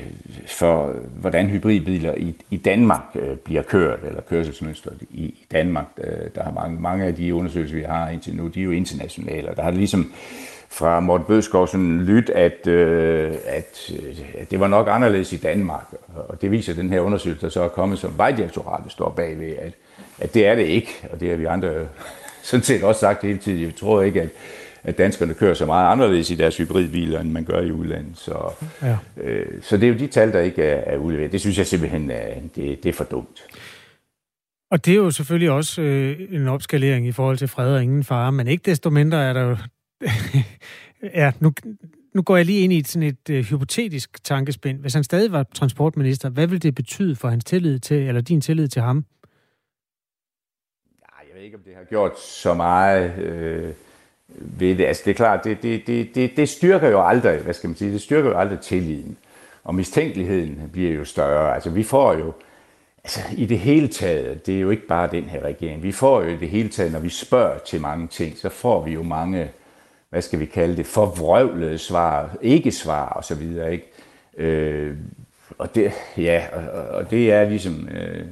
for, hvordan hybridbiler i, i Danmark øh, bliver kørt, eller kørselsmønstret i, i Danmark. Øh, der har mange, mange af de undersøgelser, vi har indtil nu, de er jo internationale, og der har det ligesom fra Morten Bødskov sådan lyt, at, øh, at, øh, at det var nok anderledes i Danmark, og det viser den her undersøgelse, der så er kommet, som Vejdirektoratet står bagved, at, at det er det ikke, og det har vi andre [laughs] sådan set også sagt hele tiden. Jeg tror ikke, at at danskerne kører så meget anderledes i deres hybridbiler, end man gør i udlandet. Så, ja. øh, så det er jo de tal, der ikke er, er udleveret. Det synes jeg simpelthen, er, det, det er for dumt. Og det er jo selvfølgelig også øh, en opskalering i forhold til fred og ingen fare, men ikke desto mindre er der jo... [laughs] ja, nu, nu går jeg lige ind i et, sådan et øh, hypotetisk tankespind. Hvis han stadig var transportminister, hvad ville det betyde for hans tillid til, eller din tillid til ham? Nej, jeg ved ikke, om det har gjort så meget... Øh ved det. Altså det er klart, det, det, det, det, det styrker jo aldrig, hvad skal man sige, det styrker jo aldrig tilliden. Og mistænkeligheden bliver jo større. Altså vi får jo, altså i det hele taget, det er jo ikke bare den her regering, vi får jo i det hele taget, når vi spørger til mange ting, så får vi jo mange, hvad skal vi kalde det, forvrøvlede svar, ikke svar og så videre, ikke? Øh, og det, ja, og, og det er ligesom, øh,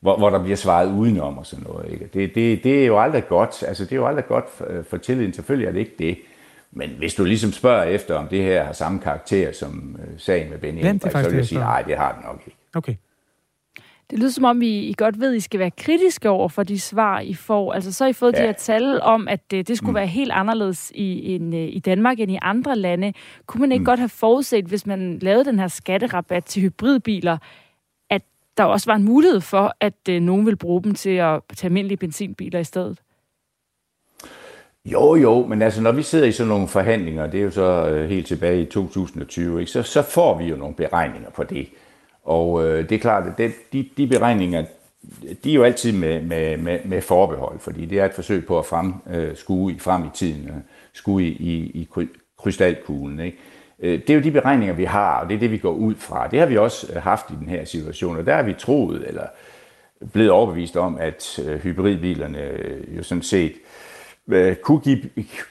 hvor, hvor der bliver svaret udenom og sådan noget. Ikke? Det, det, det er jo aldrig godt. Altså, det er jo aldrig godt for, for tilliden. Selvfølgelig er det ikke det. Men hvis du ligesom spørger efter, om det her har samme karakter som uh, sagen med Benny Engelbrecht, så vil jeg sige, nej, det har den nok ikke. Okay. Det lyder som om, I, I godt ved, at I skal være kritiske over for de svar, I får. Altså så har I fået ja. de her tal om, at det, det skulle mm. være helt anderledes i, en, i Danmark end i andre lande. Kunne man ikke mm. godt have forudset, hvis man lavede den her skatterabat til hybridbiler, der også var en mulighed for, at øh, nogen vil bruge dem til at tage almindelige benzinbiler i stedet? Jo, jo, men altså når vi sidder i sådan nogle forhandlinger, det er jo så øh, helt tilbage i 2020, ikke, så, så får vi jo nogle beregninger på det. Og øh, det er klart, at det, de, de beregninger, de er jo altid med, med, med, med forbehold, fordi det er et forsøg på at frem, øh, skue frem i tiden, øh, skue i, i, i krystalkuglen. Ikke? Øh, det er jo de beregninger, vi har, og det er det, vi går ud fra. Det har vi også øh, haft i den her situation, og der har vi troet, eller blevet overbevist om, at øh, hybridbilerne jo sådan set kunne, give,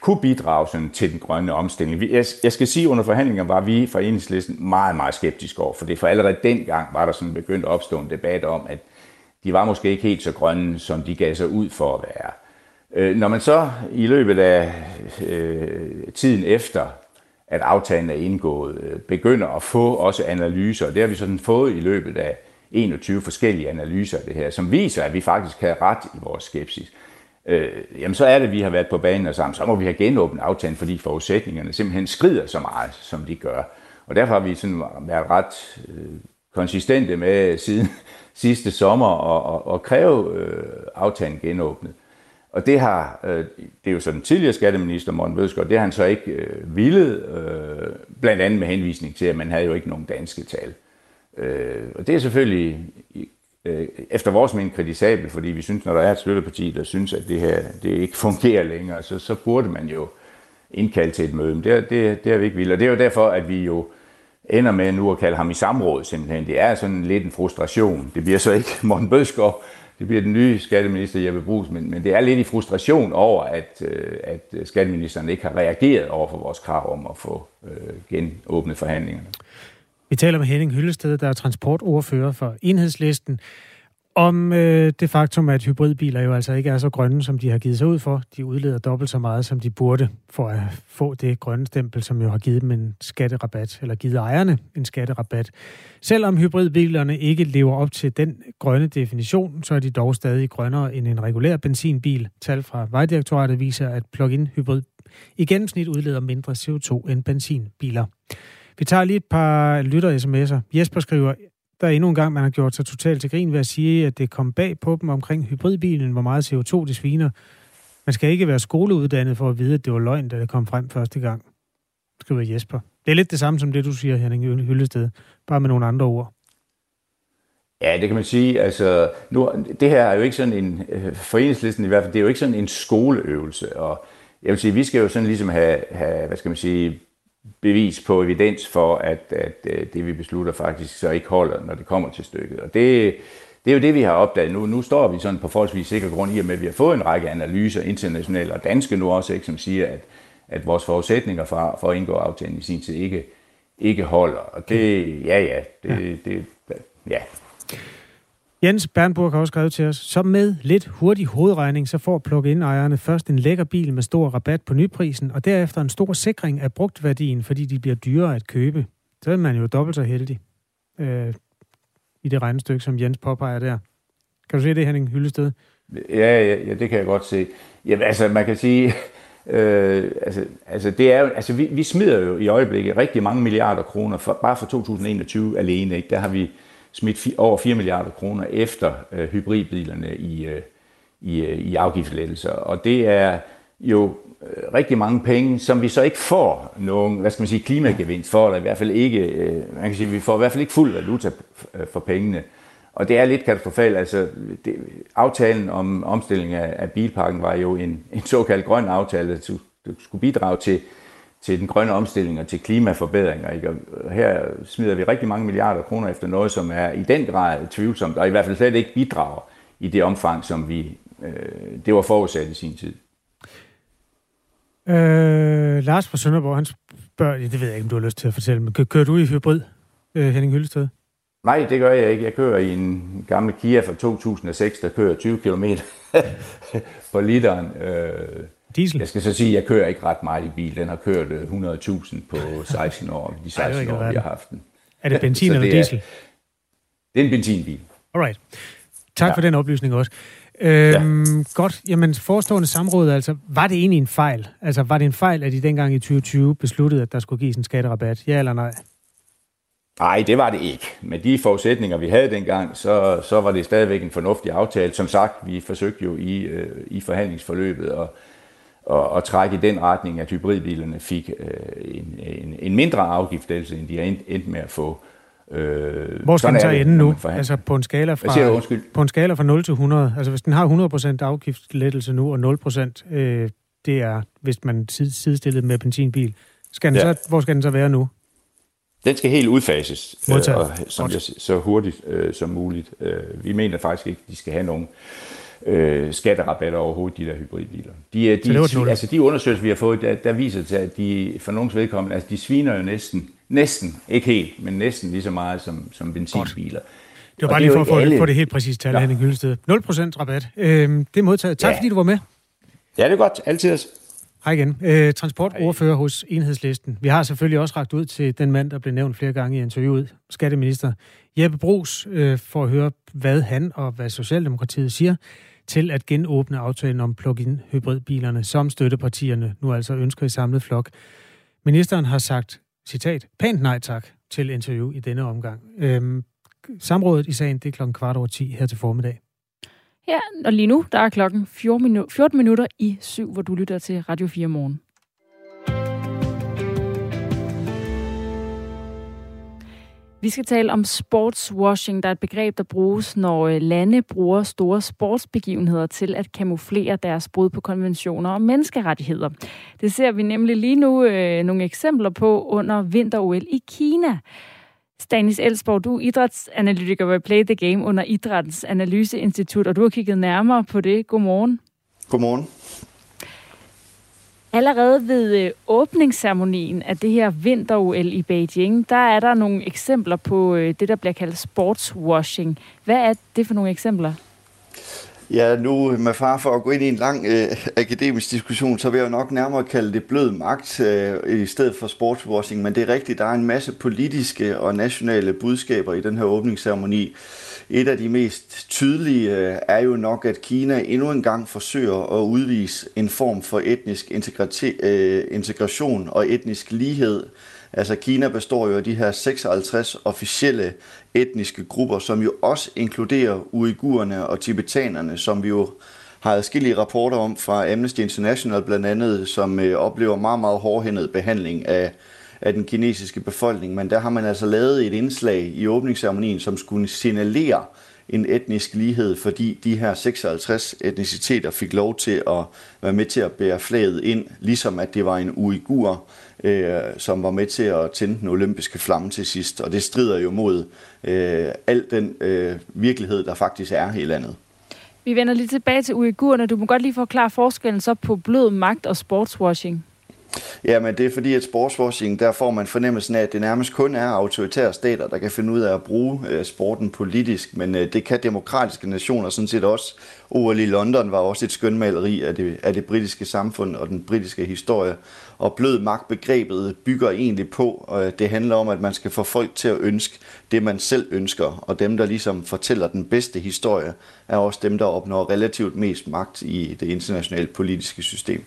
kunne bidrage sådan til den grønne omstilling. Jeg, jeg skal sige, at under forhandlinger var vi fra enhedslisten meget, meget skeptiske over, for det for allerede dengang var der sådan begyndt at opstå en debat om, at de var måske ikke helt så grønne, som de gav sig ud for at være. Når man så i løbet af øh, tiden efter, at aftalen er indgået, øh, begynder at få også analyser, og det har vi sådan fået i løbet af 21 forskellige analyser af det her, som viser, at vi faktisk har ret i vores skepsis øh, jamen så er det, at vi har været på banen og sammen, så må vi have genåbnet aftalen, fordi forudsætningerne simpelthen skrider så meget, som de gør. Og derfor har vi sådan været ret øh, konsistente med siden [laughs] sidste sommer og, og, og kræve øh, aftalen genåbnet. Og det har, øh, det er jo så den tidligere skatteminister, Morten Bødskov, det har han så ikke øh, villet, øh, blandt andet med henvisning til, at man havde jo ikke nogen danske tal. Øh, og det er selvfølgelig øh, efter vores mening kritisabelt, fordi vi synes, når der er et støtteparti, der synes, at det her det ikke [laughs] fungerer længere, så, så burde man jo indkalde til et møde. Men det, det, det er vi ikke vildt. Og det er jo derfor, at vi jo ender med nu at kalde ham i samråd simpelthen. Det er sådan lidt en frustration. Det bliver så ikke [laughs] Morten Bødskov, det bliver den nye skatteminister Jeppe Brugs, men, men det er lidt i frustration over, at, øh, at skatteministeren ikke har reageret over for vores krav om at få øh, genåbnet forhandlingerne. Vi taler med Henning Hyllested, der er transportordfører for Enhedslisten, om øh, det faktum, at hybridbiler jo altså ikke er så grønne, som de har givet sig ud for. De udleder dobbelt så meget, som de burde, for at få det grønne stempel, som jo har givet dem en skatterabat, eller givet ejerne en skatterabat. Selvom hybridbilerne ikke lever op til den grønne definition, så er de dog stadig grønnere end en regulær benzinbil. Tal fra Vejdirektoratet viser, at plug-in hybrid i gennemsnit udleder mindre CO2 end benzinbiler. Vi tager lige et par lytter-sms'er. Jesper skriver, der er endnu en gang, man har gjort sig totalt til grin ved at sige, at det kom bag på dem omkring hybridbilen, hvor meget CO2 det sviner. Man skal ikke være skoleuddannet for at vide, at det var løgn, da det kom frem første gang, skriver Jesper. Det er lidt det samme som det, du siger, Henning Hyllested, bare med nogle andre ord. Ja, det kan man sige. Altså, nu, det her er jo ikke sådan en, øh, for enhedslisten i hvert fald, det er jo ikke sådan en skoleøvelse, og jeg vil sige, vi skal jo sådan ligesom have, have hvad skal man sige, bevis på evidens for, at, at øh, det vi beslutter faktisk så ikke holder, når det kommer til stykket. Og det, det er jo det, vi har opdaget nu. Nu står vi sådan på forholdsvis sikker grund i, at vi har fået en række analyser, internationale og danske nu også, ikke, som siger, at, at vores forudsætninger for, for at indgå aftalen i sin tid ikke, ikke holder. Og det, ja ja, det, det, ja. Jens Bernburg har også skrevet til os, så med lidt hurtig hovedregning, så får plug-in-ejerne først en lækker bil med stor rabat på nyprisen, og derefter en stor sikring af brugtværdien, fordi de bliver dyrere at købe. Så er man jo dobbelt så heldig øh, i det regnestykke, som Jens påpeger der. Kan du se det, Henning Hyllested? Ja, ja, ja det kan jeg godt se. Jamen, altså, man kan sige, [laughs] øh, altså, altså, det er altså vi, vi smider jo i øjeblikket rigtig mange milliarder kroner, for, bare for 2021 alene. Ikke? Der har vi smidt over 4 milliarder kroner efter øh, hybridbilerne i, øh, i, øh, i afgiftslettelser. Og det er jo øh, rigtig mange penge, som vi så ikke får nogen, hvad skal man sige, klimagevinst for, eller i hvert fald ikke, øh, man kan sige, vi får i hvert fald ikke fuld valuta øh, for pengene. Og det er lidt katastrofalt. Altså, det, aftalen om omstilling af, af bilparken var jo en, en såkaldt grøn aftale, der skulle bidrage til til den grønne omstilling og til klimaforbedringer. Ikke? Og her smider vi rigtig mange milliarder kroner efter noget, som er i den grad tvivlsomt, og i hvert fald slet ikke bidrager i det omfang, som vi øh, det var forudsat i sin tid. Øh, Lars fra Sønderborg, han spørger, det ved jeg ikke, om du har lyst til at fortælle, men kører du i hybrid, øh, Henning Hyllested? Nej, det gør jeg ikke. Jeg kører i en gammel Kia fra 2006, der kører 20 km [laughs] på literen. Øh, Diesel? Jeg skal så sige, at jeg kører ikke ret meget i bil. Den har kørt 100.000 øh, på 16 år, de 16 Ej, år, vi har haft den. Er det benzin eller det diesel? Er, det er en benzinbil. Alright. Tak ja. for den oplysning også. Øhm, ja. Godt. Jamen, forestående samråd, altså, var det egentlig en fejl? Altså, var det en fejl, at de dengang i 2020 besluttede, at der skulle gives en skatterabat? Ja eller nej? Nej, det var det ikke. Med de forudsætninger, vi havde dengang, så, så var det stadigvæk en fornuftig aftale. Som sagt, vi forsøgte jo i, øh, i forhandlingsforløbet at, at, at trække i den retning, at hybridbilerne fik øh, en, en, en mindre afgift, end de er endt med at få. Øh, Hvor skal den så ende nu? Altså på en skala fra, du, på en skala fra 0 til 100? Altså hvis den har 100% afgiftslettelse nu, og 0% øh, det er, hvis man sidestillet med benzinbil, skal den ja. så, hvor skal den så være nu? Den skal helt udfases, øh, og, som jeg, så hurtigt øh, som muligt. Øh, vi mener faktisk ikke, at de skal have nogen øh, skatterabatter overhovedet, de der hybridbiler. De, de, de, altså de undersøgelser, vi har fået, der, der viser til, at de for nogens vedkommende, altså de sviner jo næsten, næsten, ikke helt, men næsten lige så meget som, som benzinbiler. Godt. Det var bare lige for at få, alle... det helt præcist tal, ja. Henning Hyllested. 0% rabat. Øhm, det er modtaget. Tak ja. fordi du var med. Ja, det er godt. Altid. Hej igen. Øh, transportordfører hos Enhedslisten. Vi har selvfølgelig også ragt ud til den mand, der blev nævnt flere gange i interviewet, skatteminister Jeppe Brugs, øh, for at høre, hvad han og hvad Socialdemokratiet siger til at genåbne aftalen om plug-in hybridbilerne, som støttepartierne nu altså ønsker i samlet flok. Ministeren har sagt, citat, pænt nej tak til interview i denne omgang. Øhm, samrådet i sagen, det er klokken kvart over 10 her til formiddag. Ja, og lige nu, der er klokken 14 minutter i syv, hvor du lytter til Radio 4 morgen. Vi skal tale om sportswashing, der er et begreb, der bruges, når øh, lande bruger store sportsbegivenheder til at kamuflere deres brud på konventioner og menneskerettigheder. Det ser vi nemlig lige nu øh, nogle eksempler på under vinter-OL i Kina. Stanis Elsborg, du er idrætsanalytiker ved Play the Game under Idrættens Analyseinstitut, og du har kigget nærmere på det. Godmorgen. Godmorgen. Allerede ved øh, åbningsceremonien af det her vinter-OL i Beijing, der er der nogle eksempler på øh, det, der bliver kaldt sportswashing. Hvad er det for nogle eksempler? Ja, nu med far for at gå ind i en lang øh, akademisk diskussion, så vil jeg jo nok nærmere kalde det blød magt øh, i stedet for sportswashing, men det er rigtigt, der er en masse politiske og nationale budskaber i den her åbningsceremoni. Et af de mest tydelige øh, er jo nok, at Kina endnu en gang forsøger at udvise en form for etnisk øh, integration og etnisk lighed. Altså Kina består jo af de her 56 officielle etniske grupper, som jo også inkluderer uigurerne og tibetanerne, som vi jo har adskillige rapporter om fra Amnesty International blandt andet, som øh, oplever meget, meget hårdhændet behandling af, af den kinesiske befolkning. Men der har man altså lavet et indslag i åbningsceremonien, som skulle signalere en etnisk lighed, fordi de her 56 etniciteter fik lov til at være med til at bære flaget ind, ligesom at det var en uigur, øh, som var med til at tænde den olympiske flamme til sidst. Og det strider jo mod øh, al den øh, virkelighed, der faktisk er i landet. Vi vender lige tilbage til uigurerne. Du må godt lige forklare forskellen så på blød magt og sportswashing. Ja, men det er fordi, at sportswashing, der får man fornemmelsen af, at det nærmest kun er autoritære stater, der kan finde ud af at bruge øh, sporten politisk, men øh, det kan demokratiske nationer sådan set også. OL i London var også et skønmaleri af det, af det britiske samfund og den britiske historie. Og blød magtbegrebet bygger egentlig på, og det handler om, at man skal få folk til at ønske det, man selv ønsker. Og dem, der ligesom fortæller den bedste historie, er også dem, der opnår relativt mest magt i det internationale politiske system.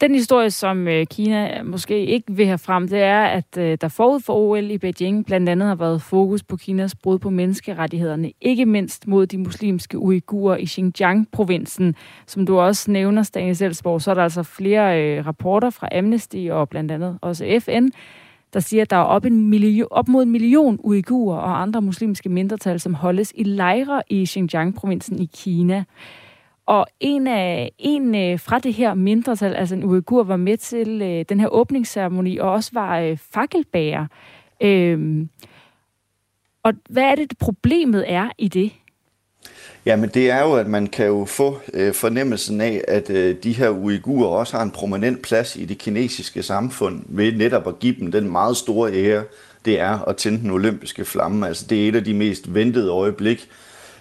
Den historie, som øh, Kina måske ikke vil have frem, det er, at øh, der forud for OL i Beijing blandt andet har været fokus på Kinas brud på menneskerettighederne, ikke mindst mod de muslimske uigurer i Xinjiang-provinsen. Som du også nævner, Stanis Elsborg, så er der altså flere øh, rapporter fra Amnesty og blandt andet også FN, der siger, at der er op, en million, op mod en million uigurer og andre muslimske mindretal, som holdes i lejre i Xinjiang-provinsen i Kina. Og en, af, en øh, fra det her mindretal, altså en uigur, var med til øh, den her åbningsceremoni, og også var øh, fakkelbærer. Øh, og hvad er det, problemet er i det? Jamen det er jo, at man kan jo få øh, fornemmelsen af, at øh, de her uigurer også har en prominent plads i det kinesiske samfund, ved netop at give dem den meget store ære, det er at tænde den olympiske flamme. Altså det er et af de mest ventede øjeblik,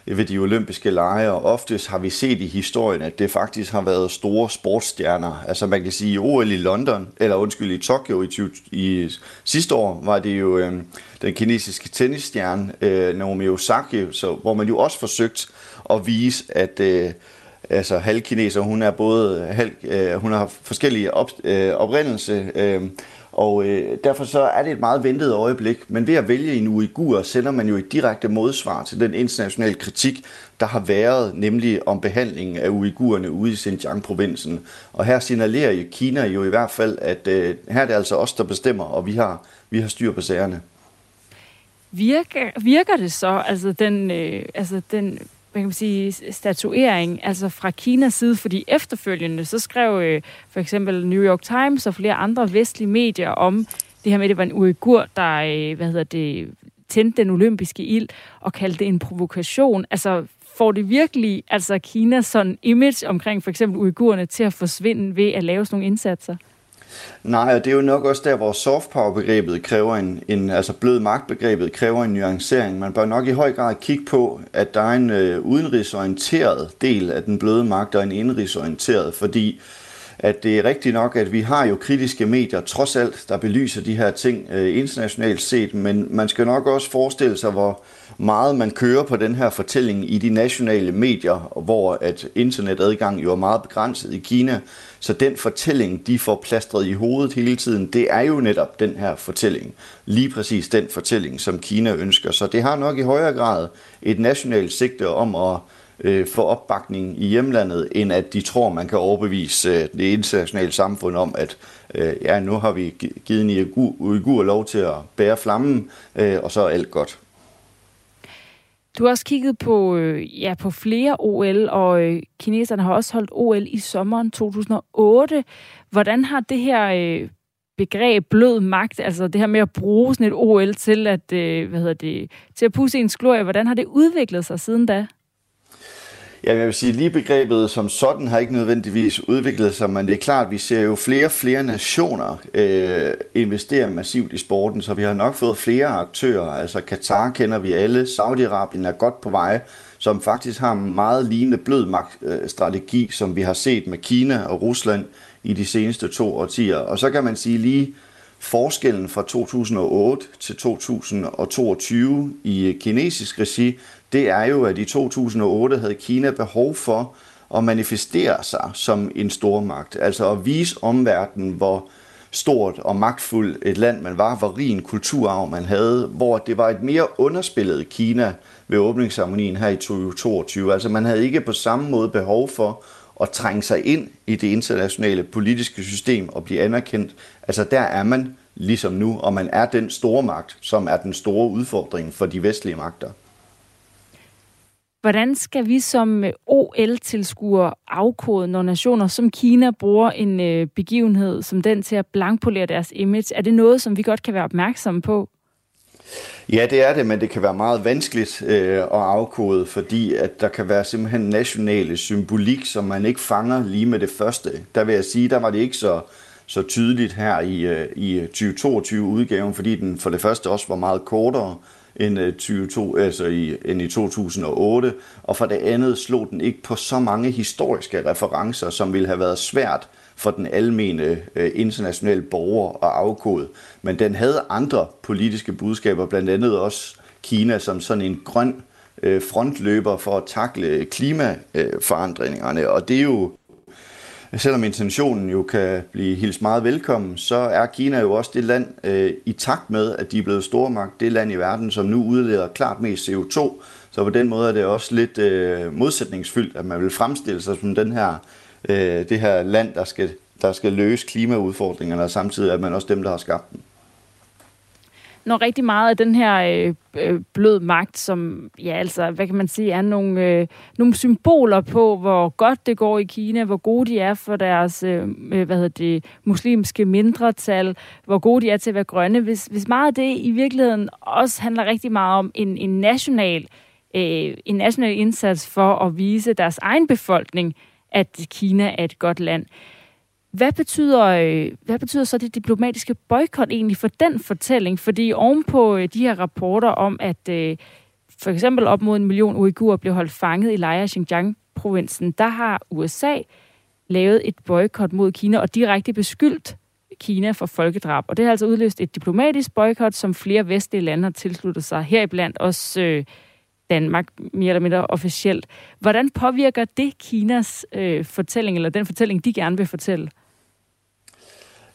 Øh, ved de olympiske lege, og oftest har vi set i historien, at det faktisk har været store sportsstjerner. Altså man kan sige, i OL i London, eller undskyld, i Tokyo i, 20, i sidste år, var det jo øh, den kinesiske tennisstjerne øh, Naomi Osaka, så, hvor man jo også forsøgt at vise, at øh, altså halvkineser, hun er både halv, øh, hun har forskellige op, øh, oprindelse, øh, og øh, derfor så er det et meget ventet øjeblik, men ved at vælge en uigur, sender man jo et direkte modsvar til den internationale kritik, der har været, nemlig om behandlingen af uigurerne ude i Xinjiang-provinsen. Og her signalerer jo Kina jo i hvert fald, at øh, her er det altså os, der bestemmer, og vi har, vi har styr på sagerne. Virker, virker det så, altså den, øh, altså den hvad kan man sige, statuering, altså fra Kinas side, fordi efterfølgende, så skrev øh, for eksempel New York Times og flere andre vestlige medier om det her med, at det var en uigur, der, øh, hvad hedder det, tændte den olympiske ild og kaldte det en provokation. Altså, får det virkelig altså Kinas sådan image omkring for eksempel uigurerne til at forsvinde ved at lave sådan nogle indsatser? Nej, og det er jo nok også der, hvor soft power-begrebet kræver en, en, altså blød magtbegrebet kræver en nuancering. Man bør nok i høj grad kigge på, at der er en øh, udenrigsorienteret del af den bløde magt, og en indrigsorienteret, fordi at det er rigtigt nok, at vi har jo kritiske medier, trods alt, der belyser de her ting øh, internationalt set, men man skal nok også forestille sig, hvor meget man kører på den her fortælling i de nationale medier, hvor at internetadgang jo er meget begrænset i Kina. Så den fortælling, de får plastret i hovedet hele tiden, det er jo netop den her fortælling. Lige præcis den fortælling, som Kina ønsker. Så det har nok i højere grad et nationalt sigte om at øh, få opbakning i hjemlandet, end at de tror, man kan overbevise øh, det internationale samfund om, at øh, ja, nu har vi givet en uigur lov til at bære flammen, øh, og så er alt godt. Du har også kigget på, øh, ja, på flere OL, og øh, kineserne har også holdt OL i sommeren 2008. Hvordan har det her øh, begreb blød magt, altså det her med at bruge sådan et OL til at, øh, hvad hedder det, til at pusse ens glorie, hvordan har det udviklet sig siden da? Ja, jeg vil sige, lige begrebet som sådan har ikke nødvendigvis udviklet sig, men det er klart, at vi ser jo flere og flere nationer øh, investere massivt i sporten, så vi har nok fået flere aktører. Altså Katar kender vi alle, Saudi-Arabien er godt på vej, som faktisk har en meget lignende blød magtstrategi, øh, som vi har set med Kina og Rusland i de seneste to årtier. Og så kan man sige lige, forskellen fra 2008 til 2022 i kinesisk regi, det er jo, at i 2008 havde Kina behov for at manifestere sig som en stormagt. Altså at vise omverdenen, hvor stort og magtfuldt et land man var, hvor rig en kulturarv man havde, hvor det var et mere underspillet Kina ved åbningsceremonien her i 2022. Altså man havde ikke på samme måde behov for at trænge sig ind i det internationale politiske system og blive anerkendt. Altså der er man ligesom nu, og man er den store magt, som er den store udfordring for de vestlige magter. Hvordan skal vi som øh, OL-tilskuere afkode, når nationer som Kina bruger en øh, begivenhed som den til at blankpolere deres image? Er det noget, som vi godt kan være opmærksomme på? Ja, det er det, men det kan være meget vanskeligt øh, at afkode, fordi at der kan være simpelthen nationale symbolik, som man ikke fanger lige med det første. Der vil jeg sige, der var det ikke så, så tydeligt her i, øh, i 2022-udgaven, fordi den for det første også var meget kortere, end, øh, 22, altså i, end i 2008, og for det andet slog den ikke på så mange historiske referencer, som ville have været svært for den almene øh, internationale borger at afkode. Men den havde andre politiske budskaber, blandt andet også Kina som sådan en grøn øh, frontløber for at takle klimaforandringerne. Og det er jo selvom intentionen jo kan blive hilst meget velkommen, så er Kina jo også det land, øh, i takt med, at de er blevet stormagt, det land i verden, som nu udleder klart mest CO2. Så på den måde er det også lidt øh, modsætningsfyldt, at man vil fremstille sig som den her, øh, det her land, der skal, der skal løse klimaudfordringerne, og samtidig er man også dem, der har skabt dem når rigtig meget af den her øh, øh, blød magt, som, ja altså, hvad kan man sige, er nogle, øh, nogle symboler på, hvor godt det går i Kina, hvor gode de er for deres, øh, øh, hvad hedder det, muslimske mindretal, hvor gode de er til at være grønne. Hvis, hvis meget af det i virkeligheden også handler rigtig meget om en, en national øh, en national indsats for at vise deres egen befolkning, at Kina er et godt land. Hvad betyder, øh, hvad betyder så det diplomatiske boykot egentlig for den fortælling? Fordi ovenpå øh, de her rapporter om, at øh, for eksempel op mod en million uigurer blev holdt fanget i lejre i Xinjiang-provinsen, der har USA lavet et boykot mod Kina og direkte beskyldt Kina for folkedrab. Og det har altså udløst et diplomatisk boykot, som flere vestlige lande har tilsluttet sig, heriblandt også øh, Danmark, mere eller mindre officielt. Hvordan påvirker det Kinas øh, fortælling, eller den fortælling, de gerne vil fortælle?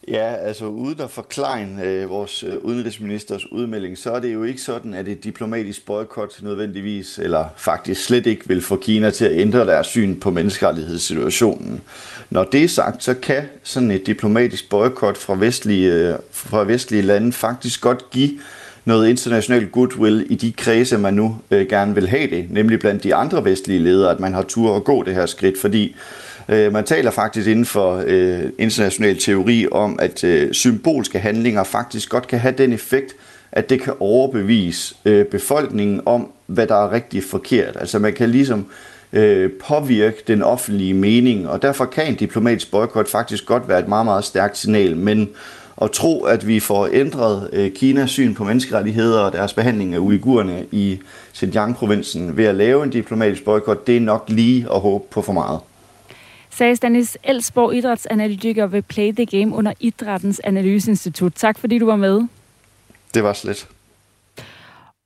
Ja, altså uden at forklare øh, vores øh, udenrigsministers udmelding, så er det jo ikke sådan, at et diplomatisk boykot nødvendigvis, eller faktisk slet ikke vil få Kina til at ændre deres syn på menneskerettighedssituationen. Når det er sagt, så kan sådan et diplomatisk boykot fra vestlige, øh, fra vestlige lande faktisk godt give noget international goodwill i de kredse, man nu øh, gerne vil have det, nemlig blandt de andre vestlige ledere, at man har tur at gå det her skridt, fordi Øh, man taler faktisk inden for øh, international teori om, at øh, symbolske handlinger faktisk godt kan have den effekt, at det kan overbevise øh, befolkningen om, hvad der er rigtig forkert. Altså man kan ligesom øh, påvirke den offentlige mening, og derfor kan en diplomatisk boykot faktisk godt være et meget, meget stærkt signal, men at tro, at vi får ændret øh, Kinas syn på menneskerettigheder og deres behandling af uigurerne i Xinjiang-provinsen ved at lave en diplomatisk boykot, det er nok lige at håbe på for meget sagde Stanis Elsborg, idrætsanalytiker ved Play the Game under Idrættens Analyseinstitut. Tak fordi du var med. Det var slet.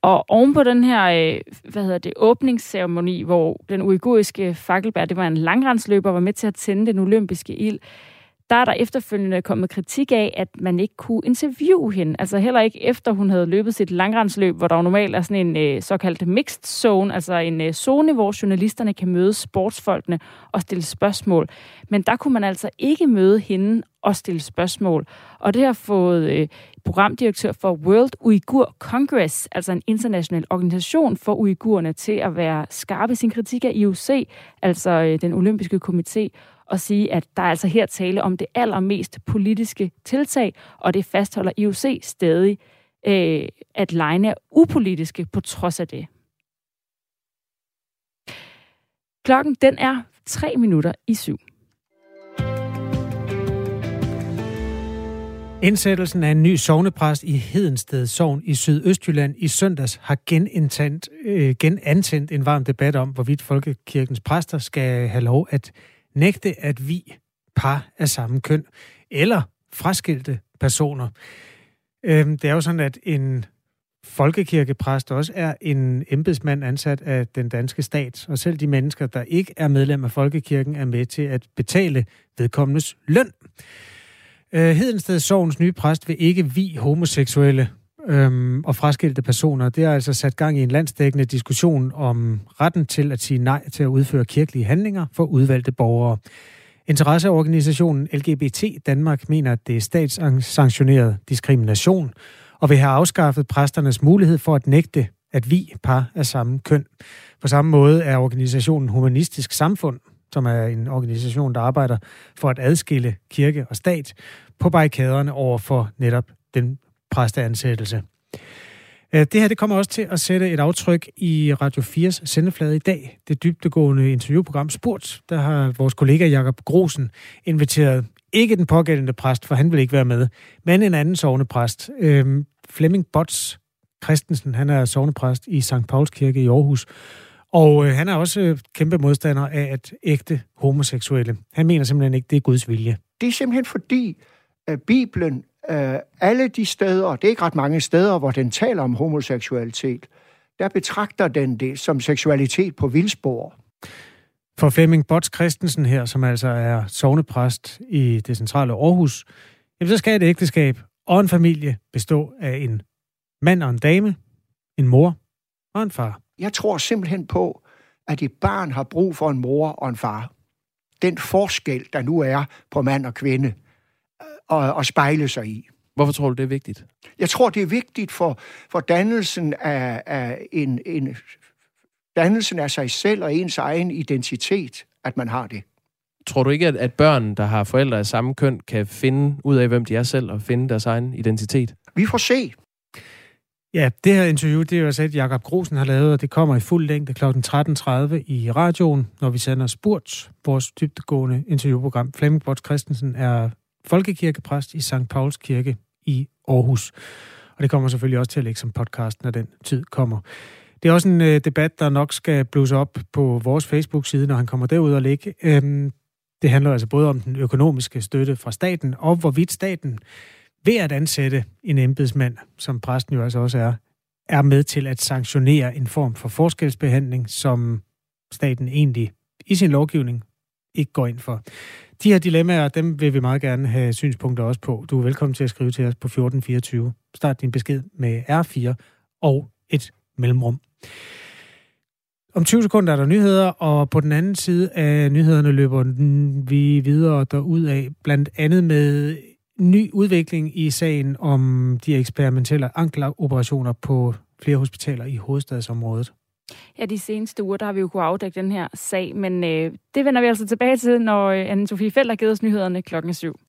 Og oven på den her, øh, hvad hedder det, åbningsceremoni, hvor den uiguriske fakkelbær, det var en langrendsløber, var med til at tænde den olympiske ild, der er der efterfølgende kommet kritik af, at man ikke kunne interviewe hende. Altså heller ikke efter hun havde løbet sit langrendsløb, hvor der jo normalt er sådan en øh, såkaldt mixed zone, altså en øh, zone, hvor journalisterne kan møde sportsfolkene og stille spørgsmål. Men der kunne man altså ikke møde hende og stille spørgsmål. Og det har fået øh, programdirektør for World Uyghur Congress, altså en international organisation for uigurerne, til at være skarpe i sin kritik af IOC, altså øh, den olympiske komité, og sige, at der er altså her tale om det allermest politiske tiltag, og det fastholder IOC stadig, øh, at lejene er upolitiske på trods af det. Klokken den er 3 minutter i syv. Indsættelsen af en ny sovnepræst i Hedensted Sogn i Sydøstjylland i søndags har genantændt, øh, genantændt en varm debat om, hvorvidt folkekirkens præster skal have lov at nægte at vi par af samme køn eller fraskilte personer. Øhm, det er jo sådan, at en folkekirkepræst også er en embedsmand ansat af den danske stat, og selv de mennesker, der ikke er medlem af folkekirken, er med til at betale vedkommendes løn. Øh, Hedensted Sovens nye præst vil ikke vi homoseksuelle øhm, og fraskilte personer. Det har altså sat gang i en landsdækkende diskussion om retten til at sige nej til at udføre kirkelige handlinger for udvalgte borgere. Interesseorganisationen LGBT Danmark mener, at det er statssanktioneret diskrimination, og vil have afskaffet præsternes mulighed for at nægte, at vi par af samme køn. På samme måde er organisationen Humanistisk Samfund, som er en organisation, der arbejder for at adskille kirke og stat, på barrikaderne over for netop den præsteansættelse. Øh, det her det kommer også til at sætte et aftryk i Radio 4's sendeflade i dag. Det dybtegående interviewprogram Spurt, der har vores kollega Jakob Grosen inviteret ikke den pågældende præst, for han vil ikke være med, men en anden sovnepræst. Øhm, Flemming Bots Christensen, han er sovnepræst i St. Pauls Kirke i Aarhus. Og øh, han er også øh, kæmpe modstander af at ægte homoseksuelle. Han mener simpelthen ikke, det er Guds vilje. Det er simpelthen fordi, at Bibelen øh, alle de steder, det er ikke ret mange steder, hvor den taler om homoseksualitet, der betragter den det som seksualitet på vildspor. For Flemming Bots Christensen her, som altså er sovnepræst i det centrale Aarhus, jamen så skal et ægteskab og en familie bestå af en mand og en dame, en mor og en far. Jeg tror simpelthen på, at et barn har brug for en mor og en far. Den forskel, der nu er på mand og kvinde, at, at spejle sig i. Hvorfor tror du, det er vigtigt? Jeg tror, det er vigtigt for, for dannelsen af, af en, en dannelsen af sig selv og ens egen identitet, at man har det. Tror du ikke, at, at børn, der har forældre af samme køn, kan finde ud af, hvem de er selv, og finde deres egen identitet? Vi får se. Ja, det her interview, det er jo altså et, Jakob Grosen har lavet, og det kommer i fuld længde kl. 13.30 i radioen, når vi sender Spurt, vores dybtegående interviewprogram. Flemming Bots Christensen er folkekirkepræst i St. Pauls Kirke i Aarhus. Og det kommer selvfølgelig også til at ligge som podcast, når den tid kommer. Det er også en øh, debat, der nok skal blusse op på vores Facebook-side, når han kommer derud og ligge. Øhm, det handler altså både om den økonomiske støtte fra staten, og hvorvidt staten ved at ansætte en embedsmand, som præsten jo altså også er, er med til at sanktionere en form for forskelsbehandling, som staten egentlig i sin lovgivning ikke går ind for. De her dilemmaer, dem vil vi meget gerne have synspunkter også på. Du er velkommen til at skrive til os på 1424. Start din besked med R4 og et mellemrum. Om 20 sekunder er der nyheder, og på den anden side af nyhederne løber vi videre derud af, blandt andet med ny udvikling i sagen om de eksperimentelle ankeloperationer på flere hospitaler i hovedstadsområdet. Ja, de seneste uger, der har vi jo kunnet afdække den her sag, men øh, det vender vi altså tilbage til, når øh, Anne-Sophie Felt har givet os nyhederne klokken 7.